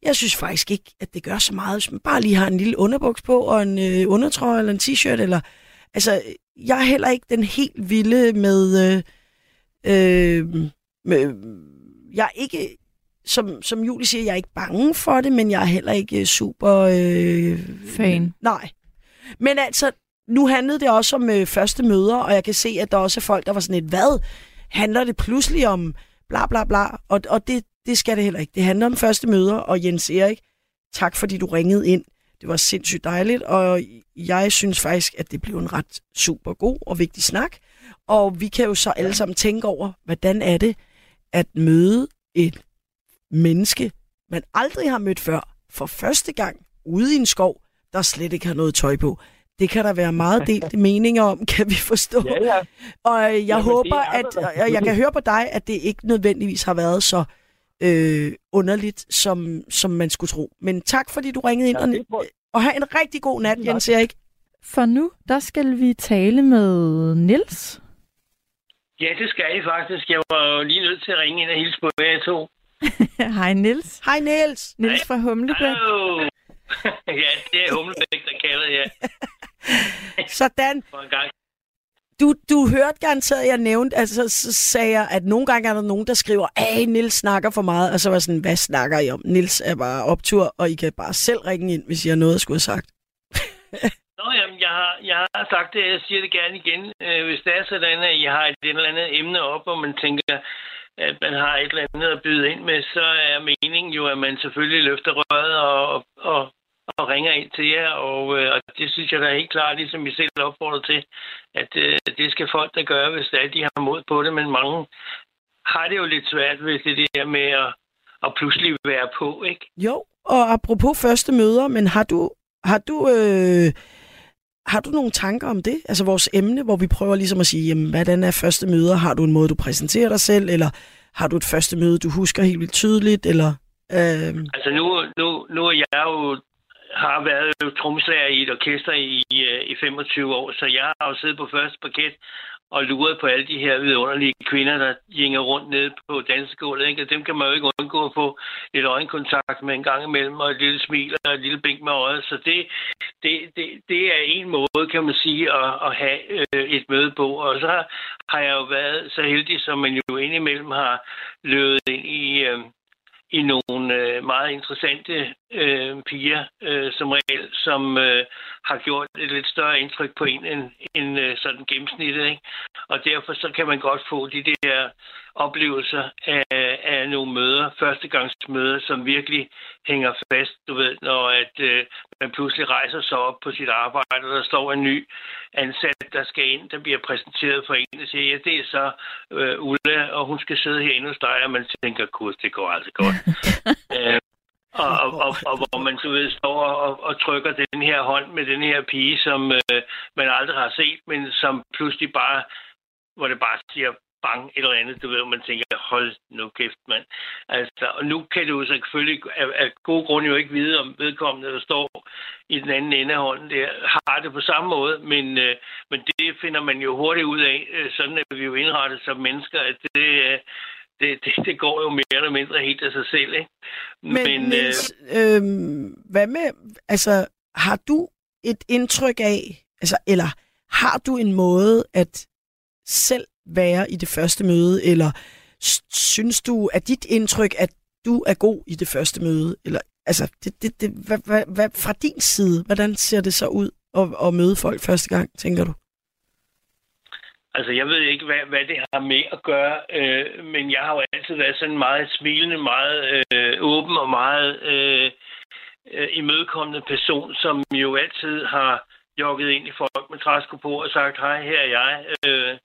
jeg synes faktisk ikke, at det gør så meget, hvis man bare lige har en lille underbuks på, og en øh, undertrøje, eller en t-shirt, eller... Altså, jeg er heller ikke den helt vilde med... Øh, øh, med jeg er ikke, som, som Julie siger, jeg er ikke bange for det, men jeg er heller ikke super... Øh, Fan. Nej. Men altså, nu handlede det også om øh, første møder, og jeg kan se, at der også er folk, der var sådan et, hvad? Handler det pludselig om bla bla bla? Og, og det, det skal det heller ikke. Det handler om første møder, og Jens Erik, tak fordi du ringede ind. Det var sindssygt dejligt, og jeg synes faktisk, at det blev en ret super god og vigtig snak. Og vi kan jo så alle sammen tænke over, hvordan er det at møde et menneske, man aldrig har mødt før, for første gang ude i en skov, der slet ikke har noget tøj på. Det kan der være meget delte meninger om, kan vi forstå. Ja, ja. Og jeg Jamen, håber, er at og jeg kan høre på dig, at det ikke nødvendigvis har været så øh, underligt, som, som man skulle tro. Men tak, fordi du ringede ind, Ja, og, og have en rigtig god nat, Jens Erik. For nu, der skal vi tale med Nils. Ja, det skal I faktisk. Jeg var jo lige nødt til at ringe ind og hilse på jer to. Hej Nils. Hej, Niels. Nils fra Humlebæk. Hallo! ja, det er Humlebæk, der kalder jeg Sådan. for en gang. Du, du hørte garanteret, at jeg nævnte, altså så sagde jeg, at nogle gange er der nogen, der skriver, at Nils snakker for meget, og så var jeg sådan, hvad snakker I om? Nils er bare optur, og I kan bare selv ringe ind, hvis I har noget at skulle have sagt. Nå, jamen, jeg har, jeg har sagt det, jeg siger det gerne igen. Øh, hvis det er sådan, at I har et eller andet emne op, og man tænker, at man har et eller andet at byde ind med, så er meningen jo, at man selvfølgelig løfter røret og, og, og ringer ind til jer, og, øh, og det synes jeg da helt klart, ligesom I selv opfordrer til, at øh, det skal folk der gøre, hvis det er, de har mod på det, men mange har det jo lidt svært ved det der med at, at pludselig være på, ikke? Jo, og apropos første møder, men har du, har du, øh, har du nogle tanker om det? Altså vores emne, hvor vi prøver ligesom at sige, jamen, hvordan er første møder? Har du en måde, du præsenterer dig selv, eller har du et første møde, du husker helt vildt tydeligt, eller... Øh, Altså nu, nu, nu er jeg jo har været jo trommeslager i et orkester i, øh, i 25 år, så jeg har jo siddet på første parket og luret på alle de her vidunderlige kvinder, der gænger rundt nede på dansegulvet. Ikke? Og dem kan man jo ikke undgå at få lidt øjenkontakt med en gang imellem, og et lille smil og et lille blink med øjet. Så det, det, det, det er en måde, kan man sige, at, at have øh, et møde på. Og så har, har jeg jo været så heldig, som man jo indimellem har løbet ind i... Øh, i nogle øh, meget interessante øh, piger, øh, som regel, som øh, har gjort et lidt større indtryk på en end, end øh, sådan gennemsnittet. Ikke? Og derfor så kan man godt få de der oplevelser af, af nogle møder, førstegangsmøder, som virkelig hænger fast, du ved, når at, øh, man pludselig rejser sig op på sit arbejde, og der står en ny ansat, der skal ind, der bliver præsenteret for en, og siger, ja, det er så øh, Ulla, og hun skal sidde herinde hos dig, og man tænker, kurs, det går altså godt. øh, og, og, og, og hvor man så ved står og, og trykker den her hånd med den her pige, som øh, man aldrig har set, men som pludselig bare, hvor det bare siger bang, et eller andet, du ved, man tænker, hold nu kæft, mand. Altså, og nu kan du jo selvfølgelig af, af gode grunde jo ikke vide, om vedkommende, der står i den anden ende af hånden der, har det på samme måde, men, øh, men det finder man jo hurtigt ud af, øh, sådan er vi jo indrettet som mennesker, at det, øh, det, det, det går jo mere eller mindre helt af sig selv, ikke? men men Niels, øh, hvad med, altså, har du et indtryk af, altså, eller har du en måde at selv være i det første møde, eller synes du, at dit indtryk, at du er god i det første møde, eller altså, det, det, det, hvad, hvad, hvad, fra din side, hvordan ser det så ud at, at møde folk første gang, tænker du? Altså, jeg ved ikke, hvad, hvad det har med at gøre, øh, men jeg har jo altid været sådan meget smilende, meget øh, åben og meget øh, øh, imødekommende person, som jo altid har jogget ind i folk med træsko på og sagt, hej, her er jeg. Øh,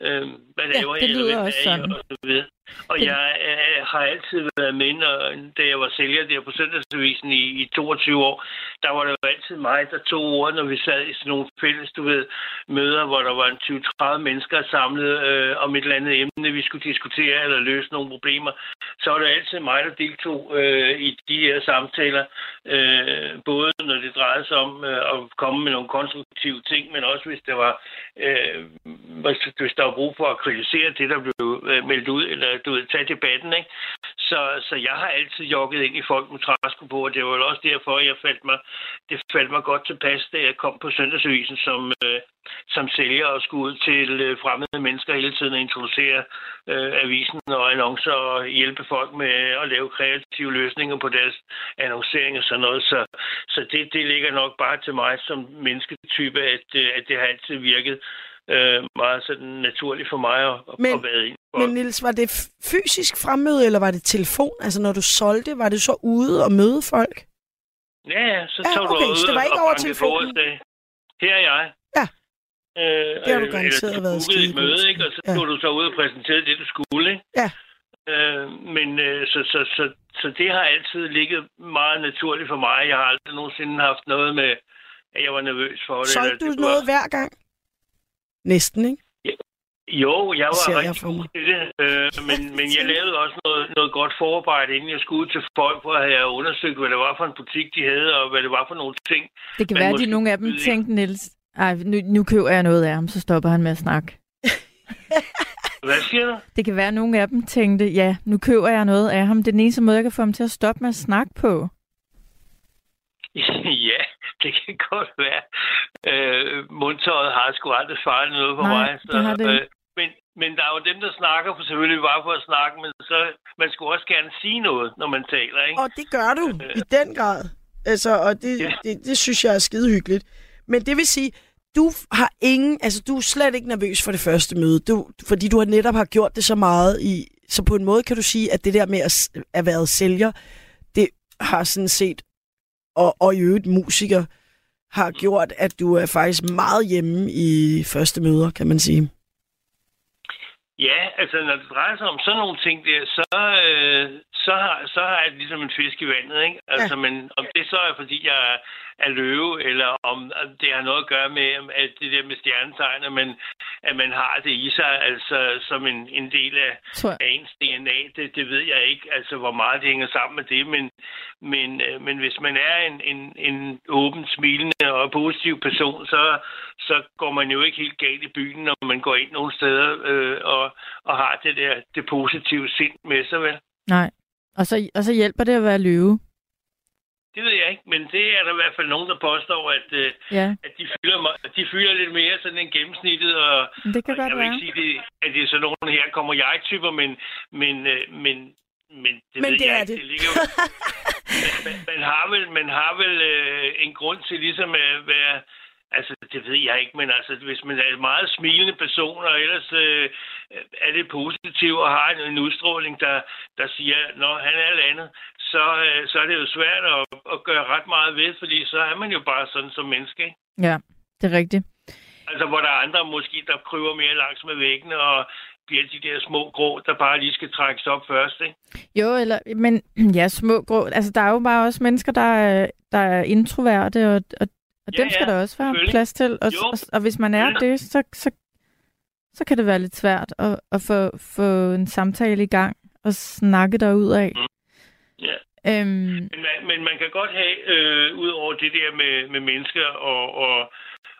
øh, hvad laver ja, det jeg? lyder Hvem også sådan. Og, så videre. Og jeg øh, har altid været med, når, da jeg var sælger der på Søndagsavisen i, i 22 år, der var det jo altid mig, der tog ordet, når vi sad i sådan nogle fælles, du ved, møder, hvor der var en 20-30 mennesker samlet øh, om et eller andet emne, vi skulle diskutere eller løse nogle problemer. Så var det altid mig, der deltog øh, i de her samtaler, øh, både når det drejede sig om øh, at komme med nogle konstruktive ting, men også hvis der var, øh, hvis, hvis der var brug for at kritisere det, der blev øh, meldt ud, eller Øh, du ved, tage debatten, ikke? Så, så jeg har altid jogget ind i folk med træsko på, og det var jo også derfor, jeg faldt mig, det faldt mig godt tilpas, da jeg kom på Søndagsavisen som, øh, som sælger og skulle ud til øh, fremmede mennesker hele tiden og introducere øh, avisen og annoncer og hjælpe folk med at lave kreative løsninger på deres annoncering og sådan noget. Så, så det, det ligger nok bare til mig som mennesketype, at, øh, at det har altid virket øh, meget sådan naturligt for mig at, Men- at være ind. Men Nils, var det fysisk fremmøde, eller var det telefon? Altså, når du solgte, var det så ude og møde folk? Ja, ja, så Ja, tog du okay, ud så det var ikke over telefonen? og sagde, her er jeg. Ja. Øh, Det har du eller- garanteret du været bookede et møde, ikke? Og så Ja. tog du så ud og præsenterede det, du skulle, ikke? Ja. Øh, men øh, så, så, så, så det har altid ligget meget naturligt for mig. Jeg har aldrig nogensinde haft noget med, at jeg var nervøs for det. Solgte du det var- noget hver gang? Næsten, ikke? Jo, jeg var Ser jeg rigtig for god til det, øh, men, men jeg lavede også noget, noget godt forarbejde, inden jeg skulle ud til folk, hvor jeg havde undersøgt, hvad det var for en butik, de havde, og hvad det var for nogle ting. Det kan Men være, at de nogle af dem ikke. tænkte, Niels, ej, nu, nu køber jeg noget af ham, så stopper han med at snakke. Hvad siger du? Det kan være, at nogle af dem tænkte, ja, nu køber jeg noget af ham. Det er den eneste måde, jeg kan få ham til at stoppe med at snakke på. ja, det kan godt være. Øh, mundtøjet har sgu aldrig fejlet noget for Nej, mig. det har det øh, men, men der er jo dem, der snakker for selvfølgelig bare for at snakke, men så man skulle også gerne sige noget, når man taler, ikke? Og det gør du i den grad. Altså, og det, Ja. det, det synes jeg er skide hyggeligt. Men det vil sige, du har ingen, altså du er slet ikke nervøs for det første møde, du, fordi du har netop har gjort det så meget i, så på en måde kan du sige, at det der med at, s- at være sælger, det har sådan set, og, og i øvrigt musiker, har gjort, at du er faktisk meget hjemme i første møder, kan man sige. Ja, altså når det drejer sig om sådan nogle ting der, så, øh, så, har, så har jeg ligesom en fisk i vandet, ikke? Altså, men om det så er, fordi jeg er, er løve, eller om det har noget at gøre med at det der med stjernetegn, at man, at man har det i sig, altså som en, en del af, af ens DNA, det, det ved jeg ikke, altså hvor meget det hænger sammen med det, men, men, øh, men hvis man er en, en, en åben, smilende og positiv person, så, så går man jo ikke helt galt i byen, når man går ind nogle steder øh, og, og har det der det positive sind med sig, vel? Nej. Og så, og så hjælper det at være løve. Det ved jeg ikke, men det er der i hvert fald nogen, der påstår, at, øh, Ja, at de, fylder, de fylder lidt mere sådan end gennemsnittet, og, det kan og godt jeg vil være. ikke sige, det, at det er sådan nogle her kommer jeg-typer, men, men, øh, men, men det Men ved det jeg er ikke. det. det ligger man, man har vel, man har vel øh, en grund til ligesom at være... Altså, det ved jeg ikke, men altså, hvis man er en meget smilende person, og ellers øh, er det positivt og har en, en udstråling, der, der siger, når han er landet, så, øh, så er det jo svært at, at gøre ret meget ved, fordi så er man jo bare sådan som menneske, ikke? Ja, det er rigtigt. Altså, hvor der er andre måske, der kryber mere langs med væggene, og bliver de der små grå, der bare lige skal trækkes op først, ikke? Jo, eller, men ja, små grå. Altså, der er jo bare også mennesker, der er, der er introverte, og, og, og Ja, dem skal ja, der også være plads til. Og, og, og hvis man er det, så, så, så kan det være lidt svært at, at få, få en samtale i gang og snakke derud af. Ja. Øhm, Men man, men man kan godt have, øh, ud over det der med, med mennesker og, og,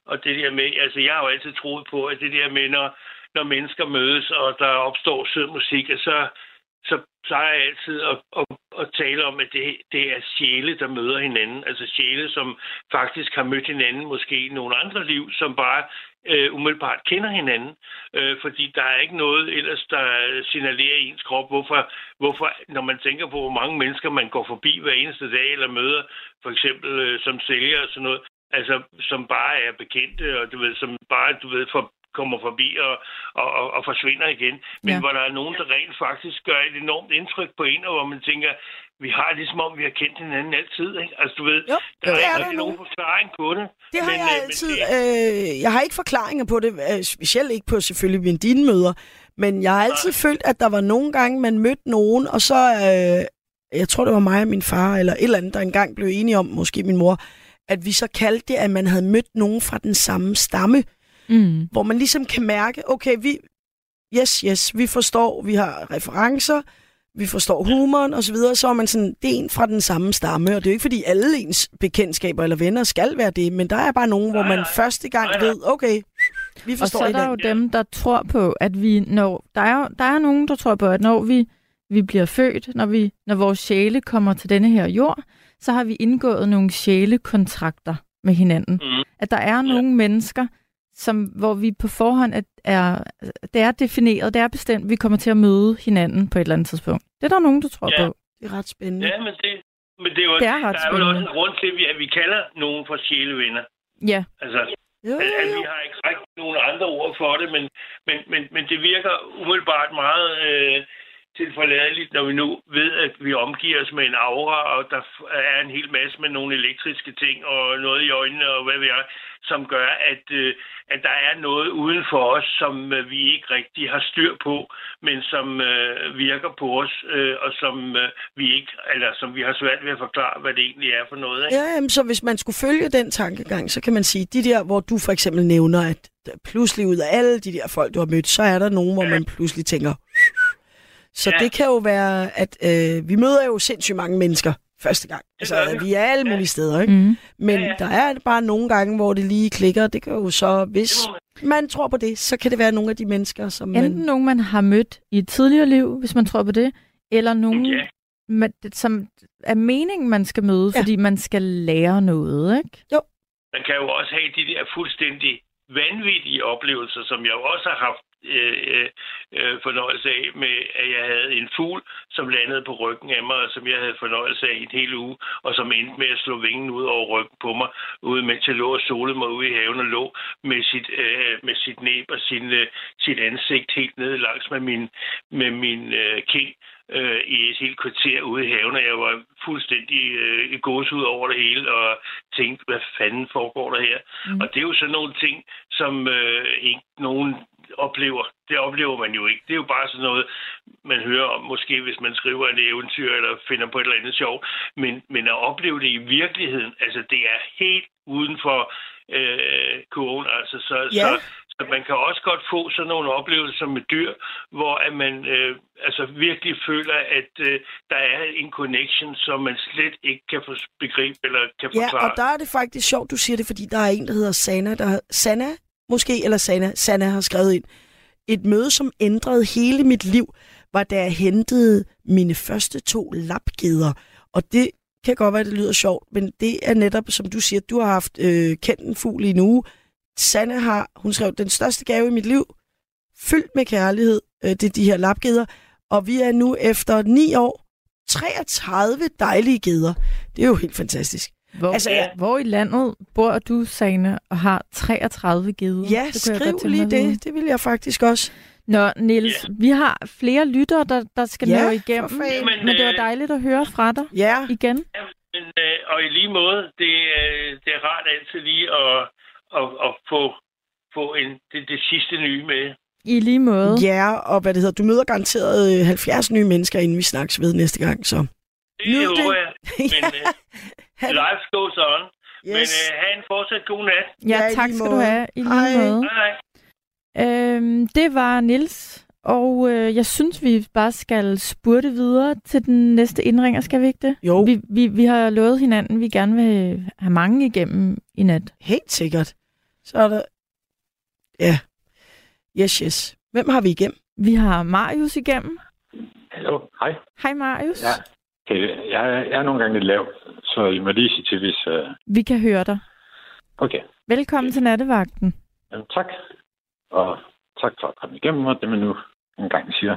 og det der med, altså jeg har jo altid troet på, at det der med, når, når mennesker mødes, og der opstår sød musik, så, så plejer altid at, at, at tale om, at det, det er sjæle, der møder hinanden. Altså sjæle, som faktisk har mødt hinanden måske i nogle andre liv, som bare øh, umiddelbart kender hinanden. Øh, fordi der er ikke noget ellers, der signalerer i ens krop, hvorfor, hvorfor, når man tænker på, hvor mange mennesker man går forbi hver eneste dag, eller møder, for eksempel øh, som sælger og sådan noget, altså som bare er bekendte, og du ved, som bare, du ved, for, kommer forbi og, og, og, og forsvinder igen. Men Ja. hvor der er nogen, der rent faktisk gør et enormt indtryk på en, og hvor man tænker, vi har det ligesom om, vi har kendt hinanden altid, ikke? Altså, du ved, Jo, der er er ikke der nu. nogen forklaring på det. Det har Men, jeg øh, men altid. det- Øh, jeg har ikke forklaringer på det, øh, specielt ikke på selvfølgelig mine dine møder, men jeg har altid følt, at der var nogle gange, man mødte nogen, og så, øh, jeg tror det var mig og min far, eller et eller andet, der engang blev enige om, måske min mor, at vi så kaldte det, at man havde mødt nogen fra den samme stamme, mm, hvor man ligesom kan mærke, okay, vi, yes, yes, vi forstår, vi har referencer, vi forstår humoren osv., så, så er man sådan, det er en fra den samme stamme, og det er jo ikke, fordi alle ens bekendtskaber eller venner skal være det, men der er bare nogen, hvor man første gang ved, okay, vi og forstår så er der jo dem, der tror på, at vi når... Der er, der er nogen, der tror på, at når vi, vi bliver født, når, vi, når vores sjæle kommer til denne her jord, så har vi indgået nogle sjælekontrakter med hinanden. Mm. At der er nogle mennesker, som, hvor vi på forhånd er, er, det er defineret, det er bestemt, vi kommer til at møde hinanden på et eller andet tidspunkt. Det er der nogen, der tror Ja. på. Det er ret spændende. Ja, men det, men det er jo, Det er ret der er jo også spændende. en grund til, at vi, at vi kalder nogen for sjælevenner. Ja, Altså, Jo, at, at vi har ikke rigtig nogen andre ord for det, men, men, men, men det virker umiddelbart meget øh, tilforladeligt, når vi nu ved, at vi omgiver os med en aura, og der er en hel masse med nogle elektriske ting og noget i øjnene og hvad vi er, som gør, at, øh, at der er noget uden for os, som øh, vi ikke rigtig har styr på, men som øh, virker på os, øh, og som øh, vi ikke, eller som vi har svært ved at forklare, hvad det egentlig er for noget. Ikke? Ja, jamen, så hvis man skulle følge den tankegang, så kan man sige, de der, hvor du for eksempel nævner, at pludselig ud af alle de der folk, du har mødt, så er der nogen, hvor Ja. man pludselig tænker... Så Ja. det kan jo være, at øh, vi møder jo sindssygt mange mennesker første gang. Altså, gør vi. vi er alle Ja. mulige steder, ikke? mm. Men Ja, ja. der er bare nogle gange, hvor det lige klikker. Det kan jo så, hvis man- tror på det, så kan det være nogle af de mennesker, som man... enten nogen, man har mødt i et tidligere liv, hvis man tror på det, eller nogen, Ja. man, som er meningen, man skal møde, Ja. fordi man skal lære noget, ikke? Man kan jo også have de der fuldstændig vanvittige oplevelser, som jeg jo også har haft øh, øh, øh, fornøjelse af med, at jeg havde en fugl, som landede på ryggen af mig, og som jeg havde fornøjelse af en hel uge, og som endte med at slå vingen ud over ryggen på mig, ude mens jeg lå og solede mig ude i haven og lå med sit, øh, med sit næb og sin, øh, sit ansigt helt nede langs med min, med min øh, king øh, i et helt kvarter ude i haven, og jeg var fuldstændig øh, i gåsehud over det hele, og tænkte, hvad fanden foregår der her? Mm. Og det er jo sådan nogle ting, som øh, ikke nogen oplever. Det oplever man jo ikke. Det er jo bare sådan noget, man hører om, måske hvis man skriver et eventyr, eller finder på et eller andet sjov. Men, men at opleve det i virkeligheden, altså det er helt uden for øh, kurven. Altså, så, Ja. så, så man kan også godt få sådan nogle oplevelser med dyr, hvor at man øh, altså virkelig føler, at øh, der er en connection, som man slet ikke kan begribe eller kan Ja, forklare. og der er det faktisk sjovt, du siger det, fordi der er en, der hedder Sana, der Sana, måske, eller Sana, Sana har skrevet ind. Et møde, som ændrede hele mit liv, var da jeg hentede mine første to lapgeder. Og det kan godt være, det lyder sjovt, men det er netop, som du siger, du har haft øh, kendt en fugl i en uge. Sanne har, hun skrev, den største gave i mit liv, fyldt med kærlighed, øh, det er de her lapgeder. Og vi er nu efter ni år, 33 dejlige geder. Det er jo helt fantastisk. Hvor, Altså, ja. hvor i landet bor du, Sane, og har 33 geder? Ja, Det jeg skriv lige det. Det vil jeg faktisk også. Nå, Niels, vi har flere lyttere, der, der skal Ja, nå for igennem, fanden. Jamen, men det var øh, dejligt at høre fra dig Ja, igen. Men, øh, og i lige måde, det, øh, det er rart altid lige at, at, at få, få en, det, det sidste nye med. I lige måde. ja, og hvad det hedder, du møder garanteret øh, 70 nye mennesker, inden vi snakkes ved næste gang, så. Det Nyd håber det. jeg. Men øh, Ha' det. life goes on. Yes. Men Yes. øh, have en fortsat god nat. Ja, Ja, tak skal du have. I lige Hej. måde. Hej. Øhm, det var Nils, og øh, jeg synes, vi bare skal spurte videre til den næste indringer, skal vi ikke det? Jo, Vi, vi, vi har lovet hinanden, vi gerne vil have mange igennem i nat. helt sikkert. Så er der... Ja. Yes, yes. Hvem har vi igennem? Vi har Marius igennem. Hallo, hej. Hej Marius. Ja. Okay, jeg, er- jeg er nogle gange lidt lav, så I må lige sige til, hvis... Uh... Vi kan høre dig. Okay, Velkommen til nattevagten. Jamen, tak. Og tak for at komme igennem, og det man nu engang siger.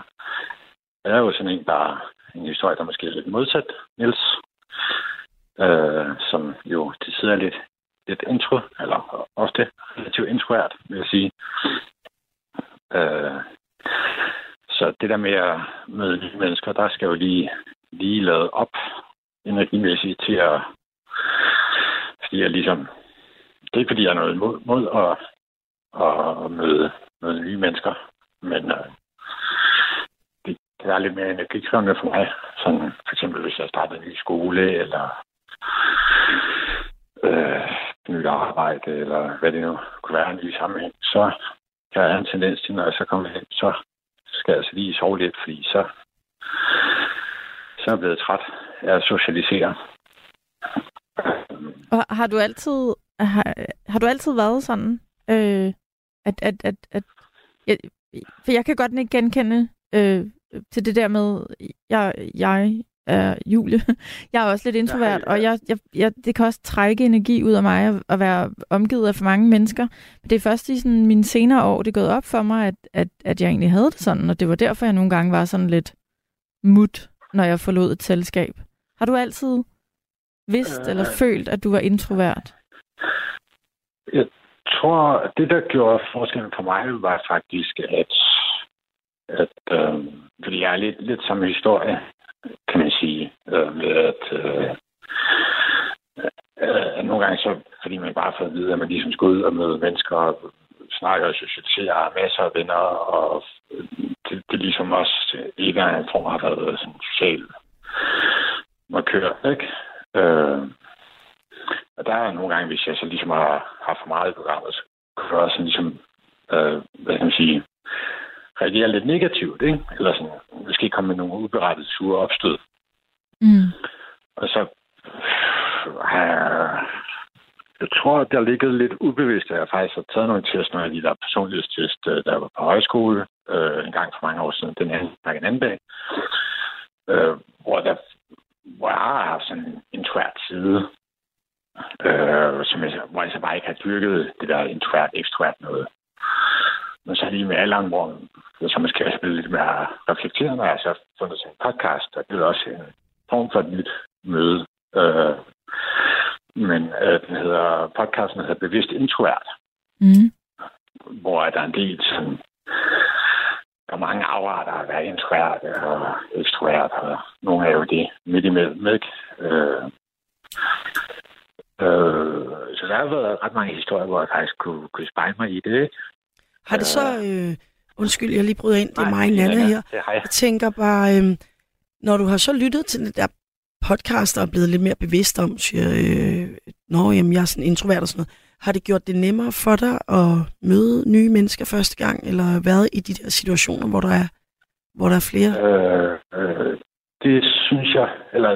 Jeg er jo sådan en, der er en historie, der måske er lidt modsat, Niels. Øh, som jo til tider er lidt, lidt intro, eller ofte relativt introert, vil jeg sige. Øh, så det der med at møde nye mennesker, der skal jo lige, lige lavet op energimæssigt til at... Fordi jeg ligesom... Det er ikke, fordi jeg er noget imod, mod at, at møde, møde nye mennesker, men øh, det det er lidt mere energikrævende for mig. Sådan, for eksempel, hvis jeg starter en ny skole, eller øh, nyt arbejde, eller hvad det nu kunne være en ny sammenhæng, så kan jeg have en tendens til, når jeg så kommer hjem, så skal jeg altså lige sove lidt, fordi så, så er blevet træt af at socialisere. Og har du altid, har, har du altid været sådan, øh, at, at, at, at jeg, for jeg kan godt ikke genkende øh, til det der med, jeg, jeg er Julie. Jeg er også lidt introvert, og jeg, jeg, jeg, det kan også trække energi ud af mig at, at være omgivet af for mange mennesker. Men det er først i sådan mine senere år, det er gået op for mig, at, at, at jeg egentlig havde det sådan, og det var derfor, jeg nogle gange var sådan lidt mut, når jeg forlod et selskab. Har du altid vidst øh, eller følt, at du var introvert? Jeg tror, det der gjorde forskellen for mig, var faktisk, at, at øh, fordi jeg er lidt, lidt samme historie kan man sige, øh, med at øh, øh, nogle gange så, fordi man bare får at vide, at man ligesom skal ud og møde mennesker og snakker og socialiserer, har masser af venner, og det, det ligesom også ikke er en form har været sådan social markør, ikke? Øh, og der er nogle gange, hvis jeg så ligesom har, har for meget i programmet, så kan jeg også ligesom, øh, hvad kan man sige, reagere lidt negativt, ikke? Eller sådan, måske komme med nogle uberettede sure opstød. Mm. Og så har jeg, jeg tror, at der ligger lidt ubevidst, at jeg faktisk har taget nogle test, når jeg lige der personlighedstest, øh, der var på højskole øh, en gang for mange år siden, den anden, en anden dag, øh, hvor, der, hvor jeg har haft sådan en tvært side, øh, som jeg, hvor jeg så bare ikke har dyrket det der introvert, ekstrovert noget. Men så lige med alderen, hvor så måske jeg lidt mere reflekterende, har jeg så fundet sådan en podcast, og det er også en form for et nyt møde. Øh, men øh, den hedder, podcasten hedder Bevidst Introvert. Mm. Hvor der er en del sådan, der er mange afarter at være introvert og ekstrovert, og nogle er jo det midt imellem, ikke? Øh, øh, så der har været ret mange historier, hvor jeg faktisk kunne, kunne spejle mig i det, ikke? Har det så... Øh, undskyld, jeg lige bryder ind. Det er mig, Nana, her. Jeg. tænker bare, øh, når du har så lyttet til den der podcaster og er blevet lidt mere bevidst om, siger, øh, Nå, jamen, jeg er sådan introvert og sådan noget. Har det gjort det nemmere for dig at møde nye mennesker første gang, eller været i de der situationer, hvor der er, hvor der er flere? Øh, øh, det synes jeg, eller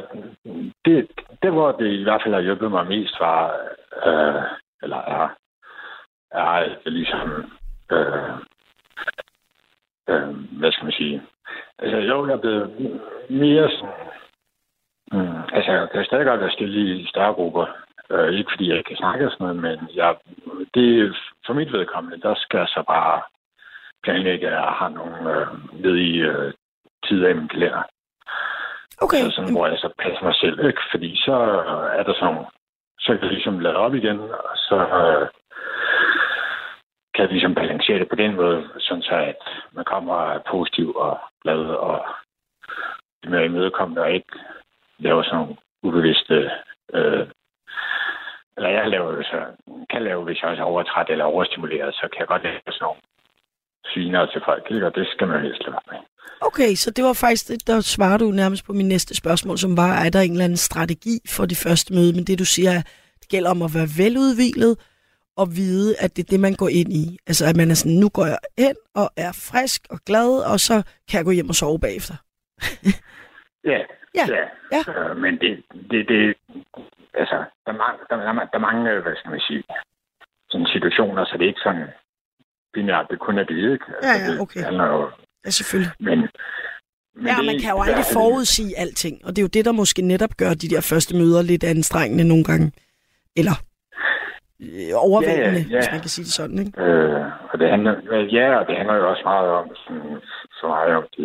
det, det, hvor det i hvert fald har hjulpet mig mest, var, øh, eller er, er ligesom øh, øh, hvad skal man sige? Altså, jo, jeg er blevet mere sådan... Mm, altså, jeg kan stadig godt være stille i større grupper. Øh, ikke fordi jeg ikke kan snakke og sådan noget, men jeg, det, for mit vedkommende, der skal jeg så bare planlægge, at jeg har nogle øh, ledige øh, tider i min kalender. Okay. Så sådan, hvor jeg så passer mig selv, ikke? Fordi så er der sådan så kan jeg ligesom lade op igen, og så øh, kan ligesom balancere det på den måde, sådan så at man kommer positiv og glad og mere imødekommende og ikke laver sådan nogle ubevidste øh, eller jeg laver så, kan lave, hvis jeg også er overtræt eller overstimuleret, så kan jeg godt lave sådan nogle sviner til folk, ikke? og det skal man helst lade være med. Okay, så det var faktisk, det, der svarer du nærmest på min næste spørgsmål, som var, er der en eller anden strategi for det første møde, men det du siger, det gælder om at være veludvilet, at vide, at det er det, man går ind i. Altså, at man er sådan, nu går jeg hen og er frisk og glad, og så kan jeg gå hjem og sove bagefter. ja, ja, ja. ja. Uh, men det, det, det, altså, der er, mange, der, der, der er mange, hvad skal man sige, sådan situationer, så det er ikke sådan binært, det kun er det, ikke? Altså, ja, ja, okay. Det handler jo, ja, selvfølgelig. Men, men ja, det, man kan jo aldrig forudsige alting, og det er jo det, der måske netop gør de der første møder lidt anstrengende nogle gange. Eller Øh, overvældende, ja, ja, ja. hvis man kan sige det sådan, ikke? Øh, og det handler, ja, og det handler jo også meget om, sådan, så meget om de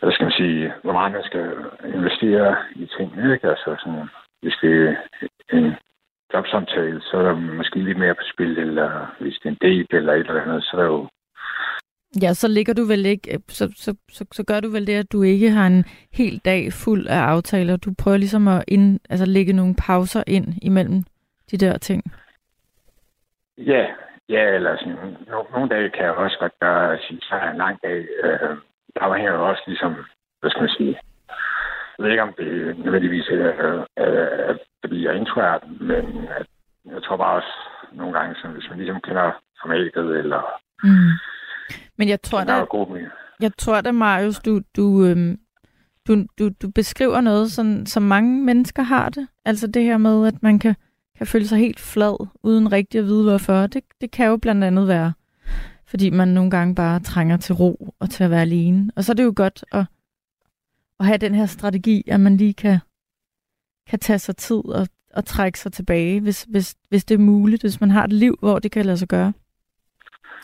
hvad skal man sige, hvor meget man skal investere i ting, ikke? Altså sådan, hvis det er en jobsamtale, så er der måske lidt mere på spil, eller hvis det er en date eller et eller andet, så er der jo Ja, så ligger du vel ikke, så, så, så, så gør du vel det, at du ikke har en hel dag fuld af aftaler. Du prøver ligesom at ind, altså lægge nogle pauser ind imellem de der ting. Ja, ja eller sådan, no, nogle dage kan jeg også godt gøre, sige, så er en lang dag. Øh, der afhænger jo også ligesom, hvad skal man sige, jeg ved ikke, om det nødvendigvis er, at fordi jeg er introvert, men at, jeg tror bare også nogle gange, så hvis man ligesom kender formatet, eller mm men jeg tror da, jeg tror da, Marius, du, du, øhm, du, du, du beskriver noget, sådan, som mange mennesker har det. Altså det her med, at man kan, kan føle sig helt flad, uden rigtig at vide hvorfor. Det, det kan jo blandt andet være, fordi man nogle gange bare trænger til ro og til at være alene. Og så er det jo godt at, at have den her strategi, at man lige kan, kan tage sig tid og, og trække sig tilbage, hvis, hvis, hvis det er muligt, hvis man har et liv, hvor det kan lade sig gøre.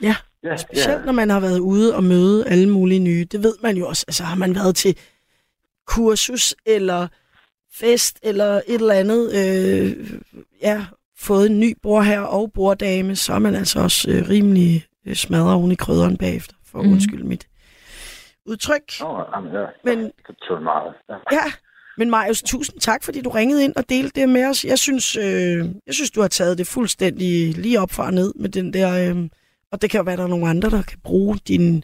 Ja, Ja, specielt når man har været ude og møde alle mulige nye. Det ved man jo også. Altså har man været til kursus eller fest eller et eller andet, øh, ja, fået en ny bror og brordame, så er man altså også øh, rimelig øh, smadret oven i krydderen bagefter, for at Mhm. undskylde mit udtryk. Nå, jamen, ja, Men- det meget. Ja. Ja, men Marius, tusind tak, fordi du ringede ind og delte det med os. Jeg synes, øh, jeg synes du har taget det fuldstændig lige op fra og ned med den der... Øh, og det kan jo være, der er nogle andre, der kan bruge din øh,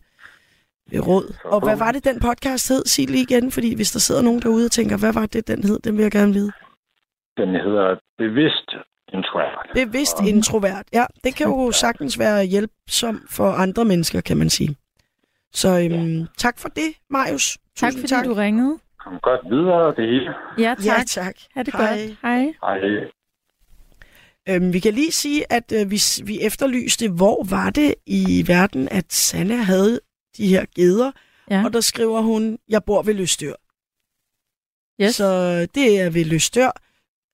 råd. Og hvad var det, den podcast hed? Sig lige igen, fordi hvis der sidder nogen derude og tænker, hvad var det, den hed? Den vil jeg gerne vide. Den hedder Bevidst Introvert. Bevidst Og- introvert. Ja, det kan jo sagtens være hjælpsom for andre mennesker, kan man sige. Så øhm, tak for det, Marius. Tak Tusind fordi du ringede. Kom godt videre, det hele. Ja, tak. Ja, tak. Ha' det Hej. godt. Hej. Hej. Øhm, vi kan lige sige, at øh, vi, vi efterlyste, hvor var det i verden, at Sanna havde de her geder, Ja. og der skriver hun, jeg bor ved Løstør. Yes. Så det er ved Løstør,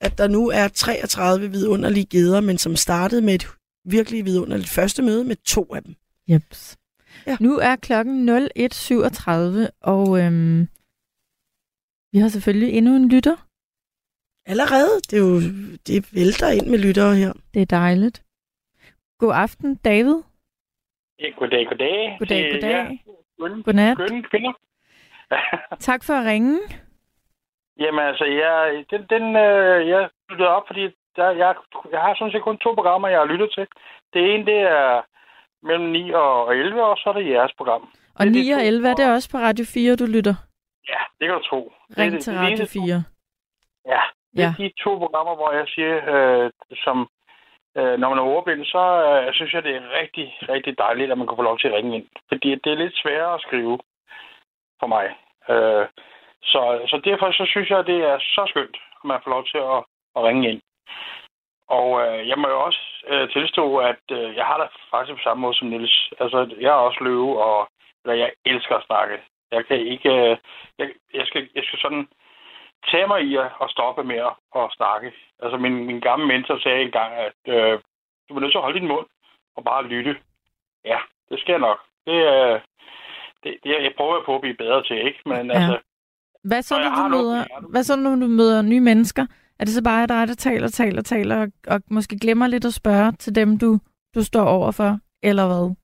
at der nu er 33 vidunderlige geder, men som startede med et virkelig vidunderligt første møde med to af dem. Jeps. Ja. Ja. Nu er klokken 01.37, og øhm, vi har selvfølgelig endnu en lytter. Allerede, det er jo, det vælter ind med lyttere her. Det er dejligt. God aften, David. Ja, goddag, goddag. Goddag, Det- goddag. Ja, skønne, Godnat. skønne kvinder. Tak for at ringe. Jamen altså, jeg, den, den, øh, jeg lyttede op, fordi der, jeg, jeg har sådan set kun to programmer, jeg har lyttet til. Det ene, det er mellem 9 og 11, og så er det jeres program. Og Det er de 9 og to. 11 er det også på Radio 4, du lytter. Ja, det kan du tro. Er Ring det- til det Radio eneste- 4. Ja, det er Ja. de to programmer, hvor jeg siger, øh, som øh, når man er ordblind, så øh, synes jeg, det er rigtig, rigtig dejligt, at man kan få lov til at ringe ind. Fordi det er lidt sværere at skrive for mig. Øh, så, så derfor så synes jeg, det er så skønt, at man får lov til at, at ringe ind. Og øh, jeg må jo også øh, tilstå, at øh, jeg har det faktisk på samme måde som Nils. Altså, jeg er også løve, og eller, jeg elsker at snakke. Jeg kan ikke... Øh, jeg, jeg, skal, jeg skal sådan tage mig i at, at stoppe med at, at snakke. Altså, min, min gamle mentor sagde engang, at øh, du er nødt til at holde din mund og bare lytte. Ja, det skal jeg nok. Det, øh, det, det, jeg prøver på at blive bedre til, ikke? Men Ja. altså, Hvad så, jeg når du noget møder, hjertet. hvad så, når du møder nye mennesker? Er det så bare dig, der taler, taler, taler, og, og måske glemmer lidt at spørge til dem, du, du står overfor? Eller hvad?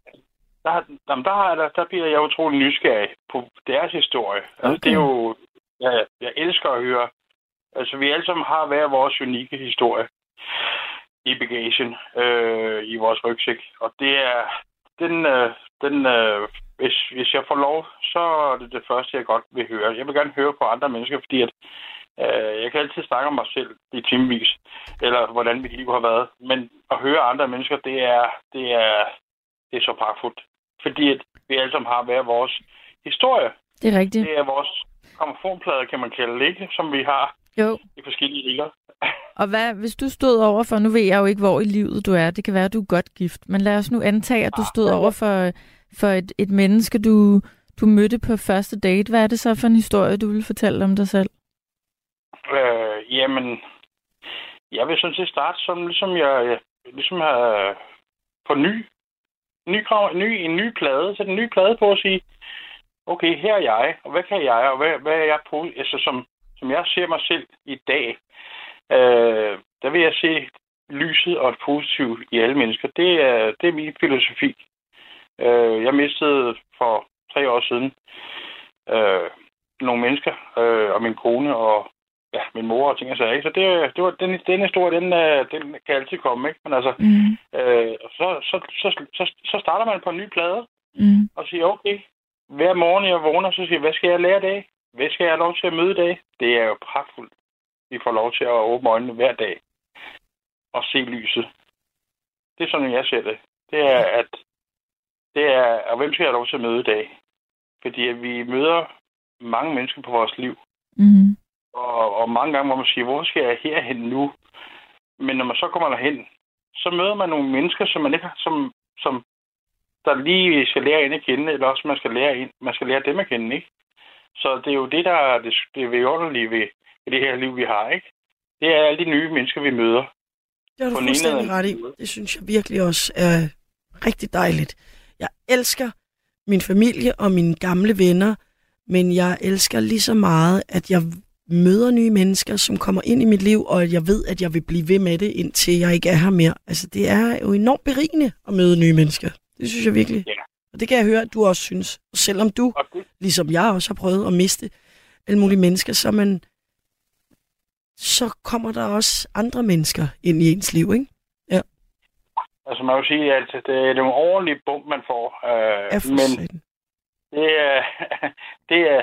der, jamen, der, jeg, der, der bliver jeg utrolig nysgerrig på deres historie. Altså, Okay. det er jo... Ja, jeg elsker at høre... Altså, vi alle sammen har hver vores unikke historie i bagagen, øh, i vores rygsæk. Og det er... Den, øh, den, øh, hvis, hvis jeg får lov, så er det det første, jeg godt vil høre. Jeg vil gerne høre på andre mennesker, fordi at, øh, jeg kan altid snakke om mig selv i timevis, eller hvordan mit liv har været. Men at høre andre mennesker, det er, det er, det er så pragtfuldt. Fordi at vi alle sammen har hver vores historie. Det er rigtigt. Det er vores grammofonplade, kan man kalde det, ikke? Som vi har Jo. i forskellige dele. Og hvad, hvis du stod over for, nu ved jeg jo ikke, hvor i livet du er, det kan være, at du er godt gift, men lad os nu antage, at du stod over for, for et, et menneske, du, du mødte på første date. Hvad er det så for en historie, du vil fortælle om dig selv? Øh, jamen, jeg vil sådan set starte som, ligesom jeg, ligesom har på ny, ny, ny, en ny plade, sætte en ny plade på og sige, okay, her er jeg, og hvad kan jeg, og hvad, hvad er jeg på, altså som, som jeg ser mig selv i dag, øh, der vil jeg se lyset og det positive i alle mennesker. Det er, det er min filosofi. Øh, jeg mistede for tre år siden øh, nogle mennesker, øh, og min kone og ja, min mor og ting og sager. ikke? Så det, det var, den, den historie, den, øh, den kan altid komme, ikke? Men altså, Mm. øh, så, så, så, så, så starter man på en ny plade, Mm. og siger, okay, hver morgen jeg vågner, så siger jeg, hvad skal jeg lære i dag? Hvad skal jeg have lov til at møde i dag? Det er jo pragtfuldt. Vi får lov til at åbne øjnene hver dag og se lyset. Det er sådan, jeg ser det. Det er, at det er, og hvem skal jeg have lov til at møde i dag? Fordi at vi møder mange mennesker på vores liv, Mm. og, og mange gange må man sige, hvor skal jeg herhen nu? Men når man så kommer derhen, så møder man nogle mennesker, som man ikke har, som, som der lige skal lære en at kende, eller også man skal lære, en, man skal lære dem at kende, ikke? Så det er jo det, der er det, det er vidunderlige ved, ved det her liv, vi har, ikke? Det er alle de nye mennesker, vi møder. Det har du fuldstændig ret i. Det synes jeg virkelig også er rigtig dejligt. Jeg elsker min familie og mine gamle venner, men jeg elsker lige så meget, at jeg møder nye mennesker, som kommer ind i mit liv, og at jeg ved, at jeg vil blive ved med det, indtil jeg ikke er her mere. Altså, det er jo enormt berigende at møde nye mennesker. Det synes jeg virkelig. Ja. Og det kan jeg høre, at du også synes. Selvom du, det, ligesom jeg også har prøvet at miste alle mulige mennesker, så, man, så kommer der også andre mennesker ind i ens liv, ikke? altså man vil sige, at det er nogle ordentlige bump, man får. Øh, Ja, men satan. det er, det er,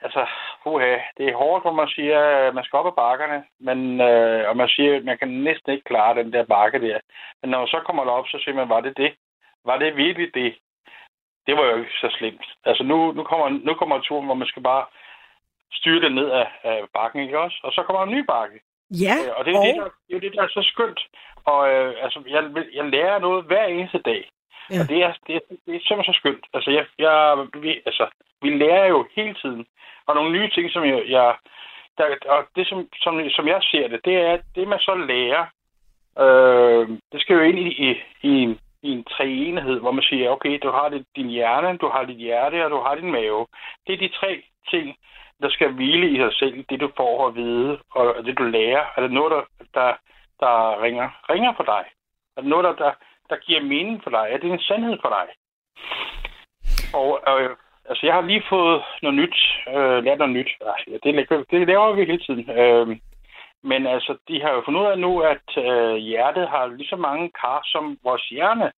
altså, puha, det er hårdt, hvor man siger, at man skal op ad bakkerne, men, øh, og man siger, at man kan næsten ikke klare den der bakke der. Men når man så kommer derop, så siger man, var det det? Var det virkelig det? Det var jo ikke så slemt. Altså nu, nu, kommer, nu kommer turen, hvor man skal bare styre det ned af, af bakken, ikke også? Og så kommer en ny bakke. Ja, Øh, Og det er, og, det, der, det er jo det, der er så skønt. Og øh, altså, jeg, jeg lærer noget hver eneste dag. Ja. Og det er, det, er, det er simpelthen så skønt. Altså, jeg, jeg, vi, altså, vi lærer jo hele tiden. Og nogle nye ting, som jeg... jeg der, og det, som, som, som jeg ser det, det er, at det man så lærer, øh, det skal jo ind i, i, i, en, i en treenighed, hvor man siger, okay, du har det, din hjerne, du har dit hjerte, og du har din mave. Det er de tre ting, der skal hvile i sig selv, det du får at vide, og det du lærer. Er det noget, der, der, der ringer, ringer for dig? Er det noget, der, der, der giver mening for dig? Er det en sandhed for dig? Og øh, altså, jeg har lige fået noget nyt, øh, lært noget nyt. Ej, ja, det, det laver vi hele tiden. Øh, men altså, de har jo fundet ud af nu, at øh, hjertet har lige så mange kar som vores hjerne.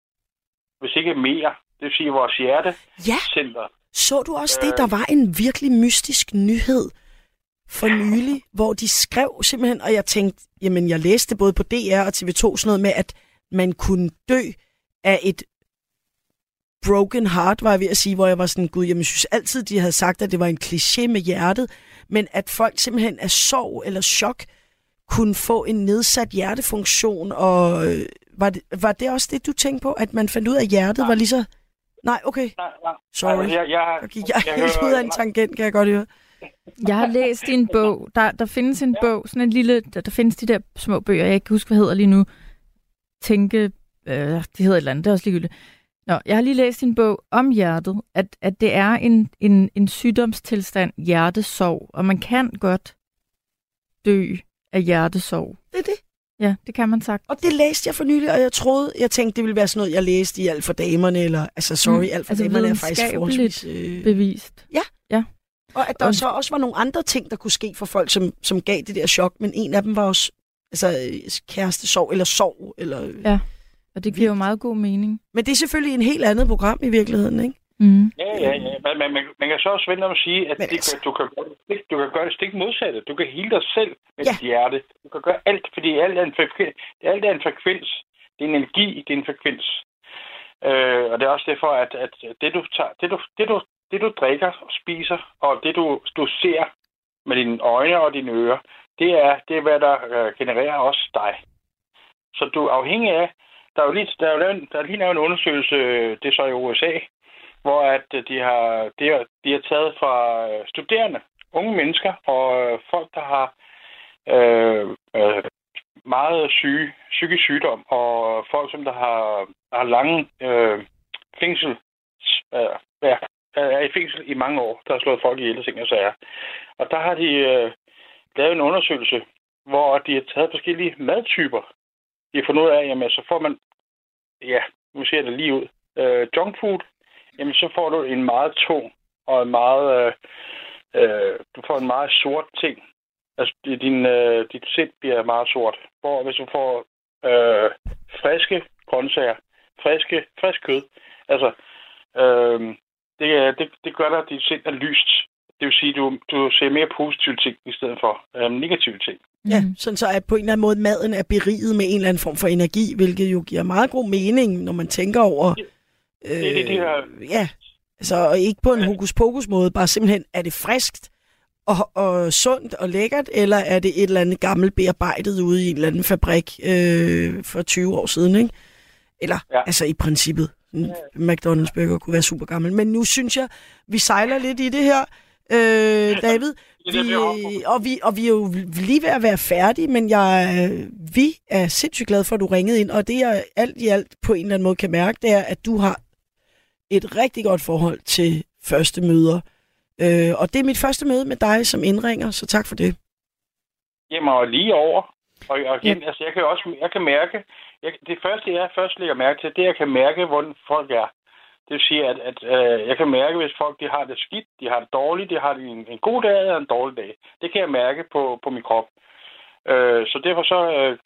Hvis ikke mere. Det vil sige, vores hjertecenter. ja, så du også det? Der var en virkelig mystisk nyhed for nylig, hvor de skrev simpelthen, og jeg tænkte, jamen jeg læste både på DR og TV2 sådan noget med, at man kunne dø af et broken heart, var jeg ved at sige, hvor jeg var sådan, gud, jamen, jeg synes altid, de havde sagt, at det var en kliché med hjertet, men at folk simpelthen af sorg eller chok kunne få en nedsat hjertefunktion, og øh, var det, var det også det, du tænkte på, at man fandt ud af, at hjertet var lige så... Nej, okay. Nej, nej. Sorry. Altså, jeg, jeg, Jeg gik jeg, jeg helt ud af en tangent, kan jeg godt høre. Jeg har læst en bog. Der, der findes en bog, sådan en lille... Der, der findes de der små bøger, jeg ikke kan huske, hvad hedder lige nu. Tænke... Øh, det hedder et eller andet, det er også ligegyldigt. Nå, jeg har lige læst en bog om hjertet, at, at det er en, en, en sygdomstilstand, hjertesorg, og man kan godt dø af hjertesorg. Det er det. Ja, det kan man sagt. Og det læste jeg for nylig, og jeg troede, jeg tænkte, det ville være sådan noget, jeg læste i Alt for damerne, eller, altså sorry, Mm, Alt for altså damerne er faktisk forholdsvis... Øh, Bevist. og at der Og- så også var nogle andre ting, der kunne ske for folk, som, som gav det der chok, men en af dem var også altså, kærestesorg, eller sorg, eller... Ja. Og det giver jo meget god mening. Men det er selvfølgelig en helt andet program i virkeligheden, ikke? Mm. Ja, ja, ja. Men, men, man, man kan så også vente om at sige, at det, altså- kan, du, kan, gøre det stik- du kan gøre det stik modsatte. Du kan hele dig selv med Ja. dit hjerte. Du kan gøre alt, fordi alt er en frekvens. Alt er en frekvens. Det er en energi, det er en frekvens. Øh, og det er også derfor, at, at det, du tager, det, du, det, du, det, du drikker og spiser, og det, du, du ser med dine øjne og dine ører, det er, det er hvad der øh, genererer også dig. Så du er afhængig af, der er jo lige, der er jo lavet, der er lige lavet en undersøgelse, øh, det er så i USA, hvor at øh, de har, de har, de har taget fra øh, studerende, unge mennesker og øh, folk, der har øh, øh, meget syge, psykisk sygdom, og folk, som der har, har lange øh, fængsel, øh, ja, er i fængsel i mange år, der har slået folk ihjel og ting og sager. Og der har de øh, lavet en undersøgelse, hvor de har taget forskellige madtyper. De har fundet ud af, jamen så får man, ja, nu ser jeg det lige ud, øh, junk food, jamen så får du en meget tung og en meget, øh, øh, du får en meget sort ting. Altså din, øh, dit sind bliver meget sort. Hvor hvis du får øh, friske grøntsager, friske, frisk kød, altså øh, det, det, det gør dig, at dit sind er lyst. Det vil sige, at du, du ser mere positive ting i stedet for øh, negative ting. Ja, sådan så at på en eller anden måde maden er beriget med en eller anden form for energi, hvilket jo giver meget god mening, når man tænker over... Øh, det er det, de har- Ja, altså og ikke på en hokus pokus måde, bare simpelthen, er det friskt og, og sundt og lækkert, eller er det et eller andet gammelt bearbejdet ude i en eller anden fabrik øh, for 20 år siden, ikke? Eller, ja. Altså i princippet. McDonald's burger kunne være super gammel. Men nu synes jeg, vi sejler lidt i det her, øh, David. Vi, og, vi, og vi er jo lige ved at være færdige, men jeg, øh, vi er sindssygt glade for, at du ringede ind. Og det, jeg alt i alt på en eller anden måde kan mærke, det er, at du har et rigtig godt forhold til første møder. Øh, og det er mit første møde med dig som indringer, så tak for det. Jamen, og lige over. Og, og igen, altså, jeg kan også jeg kan mærke, jeg, det første, jeg først lægger mærke til, det at jeg kan mærke, hvordan folk er. Det vil sige, at, at øh, jeg kan mærke, hvis folk de har det skidt, de har det dårligt, de har det en, en god dag eller en dårlig dag. Det kan jeg mærke på, på min krop. Øh, så derfor så, øh,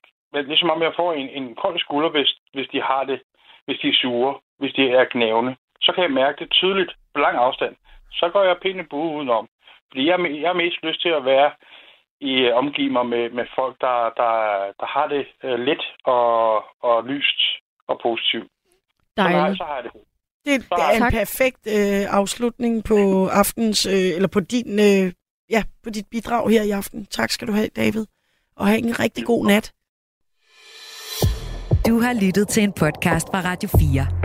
ligesom om jeg får en, en kold skulder, hvis, hvis de har det, hvis de er sure, hvis de er knævne. Så kan jeg mærke det tydeligt på lang afstand. Så går jeg pænt en bue udenom. Fordi jeg, er jeg har mest lyst til at være i øh, omgive mig med, med folk, der, der, der har det øh, let og, og lyst og positivt. Så, nej, Dejligt. så har jeg det. Det, det er en Tak. perfekt øh, afslutning på aftens, øh, eller på din, øh, ja, på dit bidrag her i aften. Tak skal du have, David. Og have en rigtig god nat. Du har lyttet til en podcast fra Radio 4.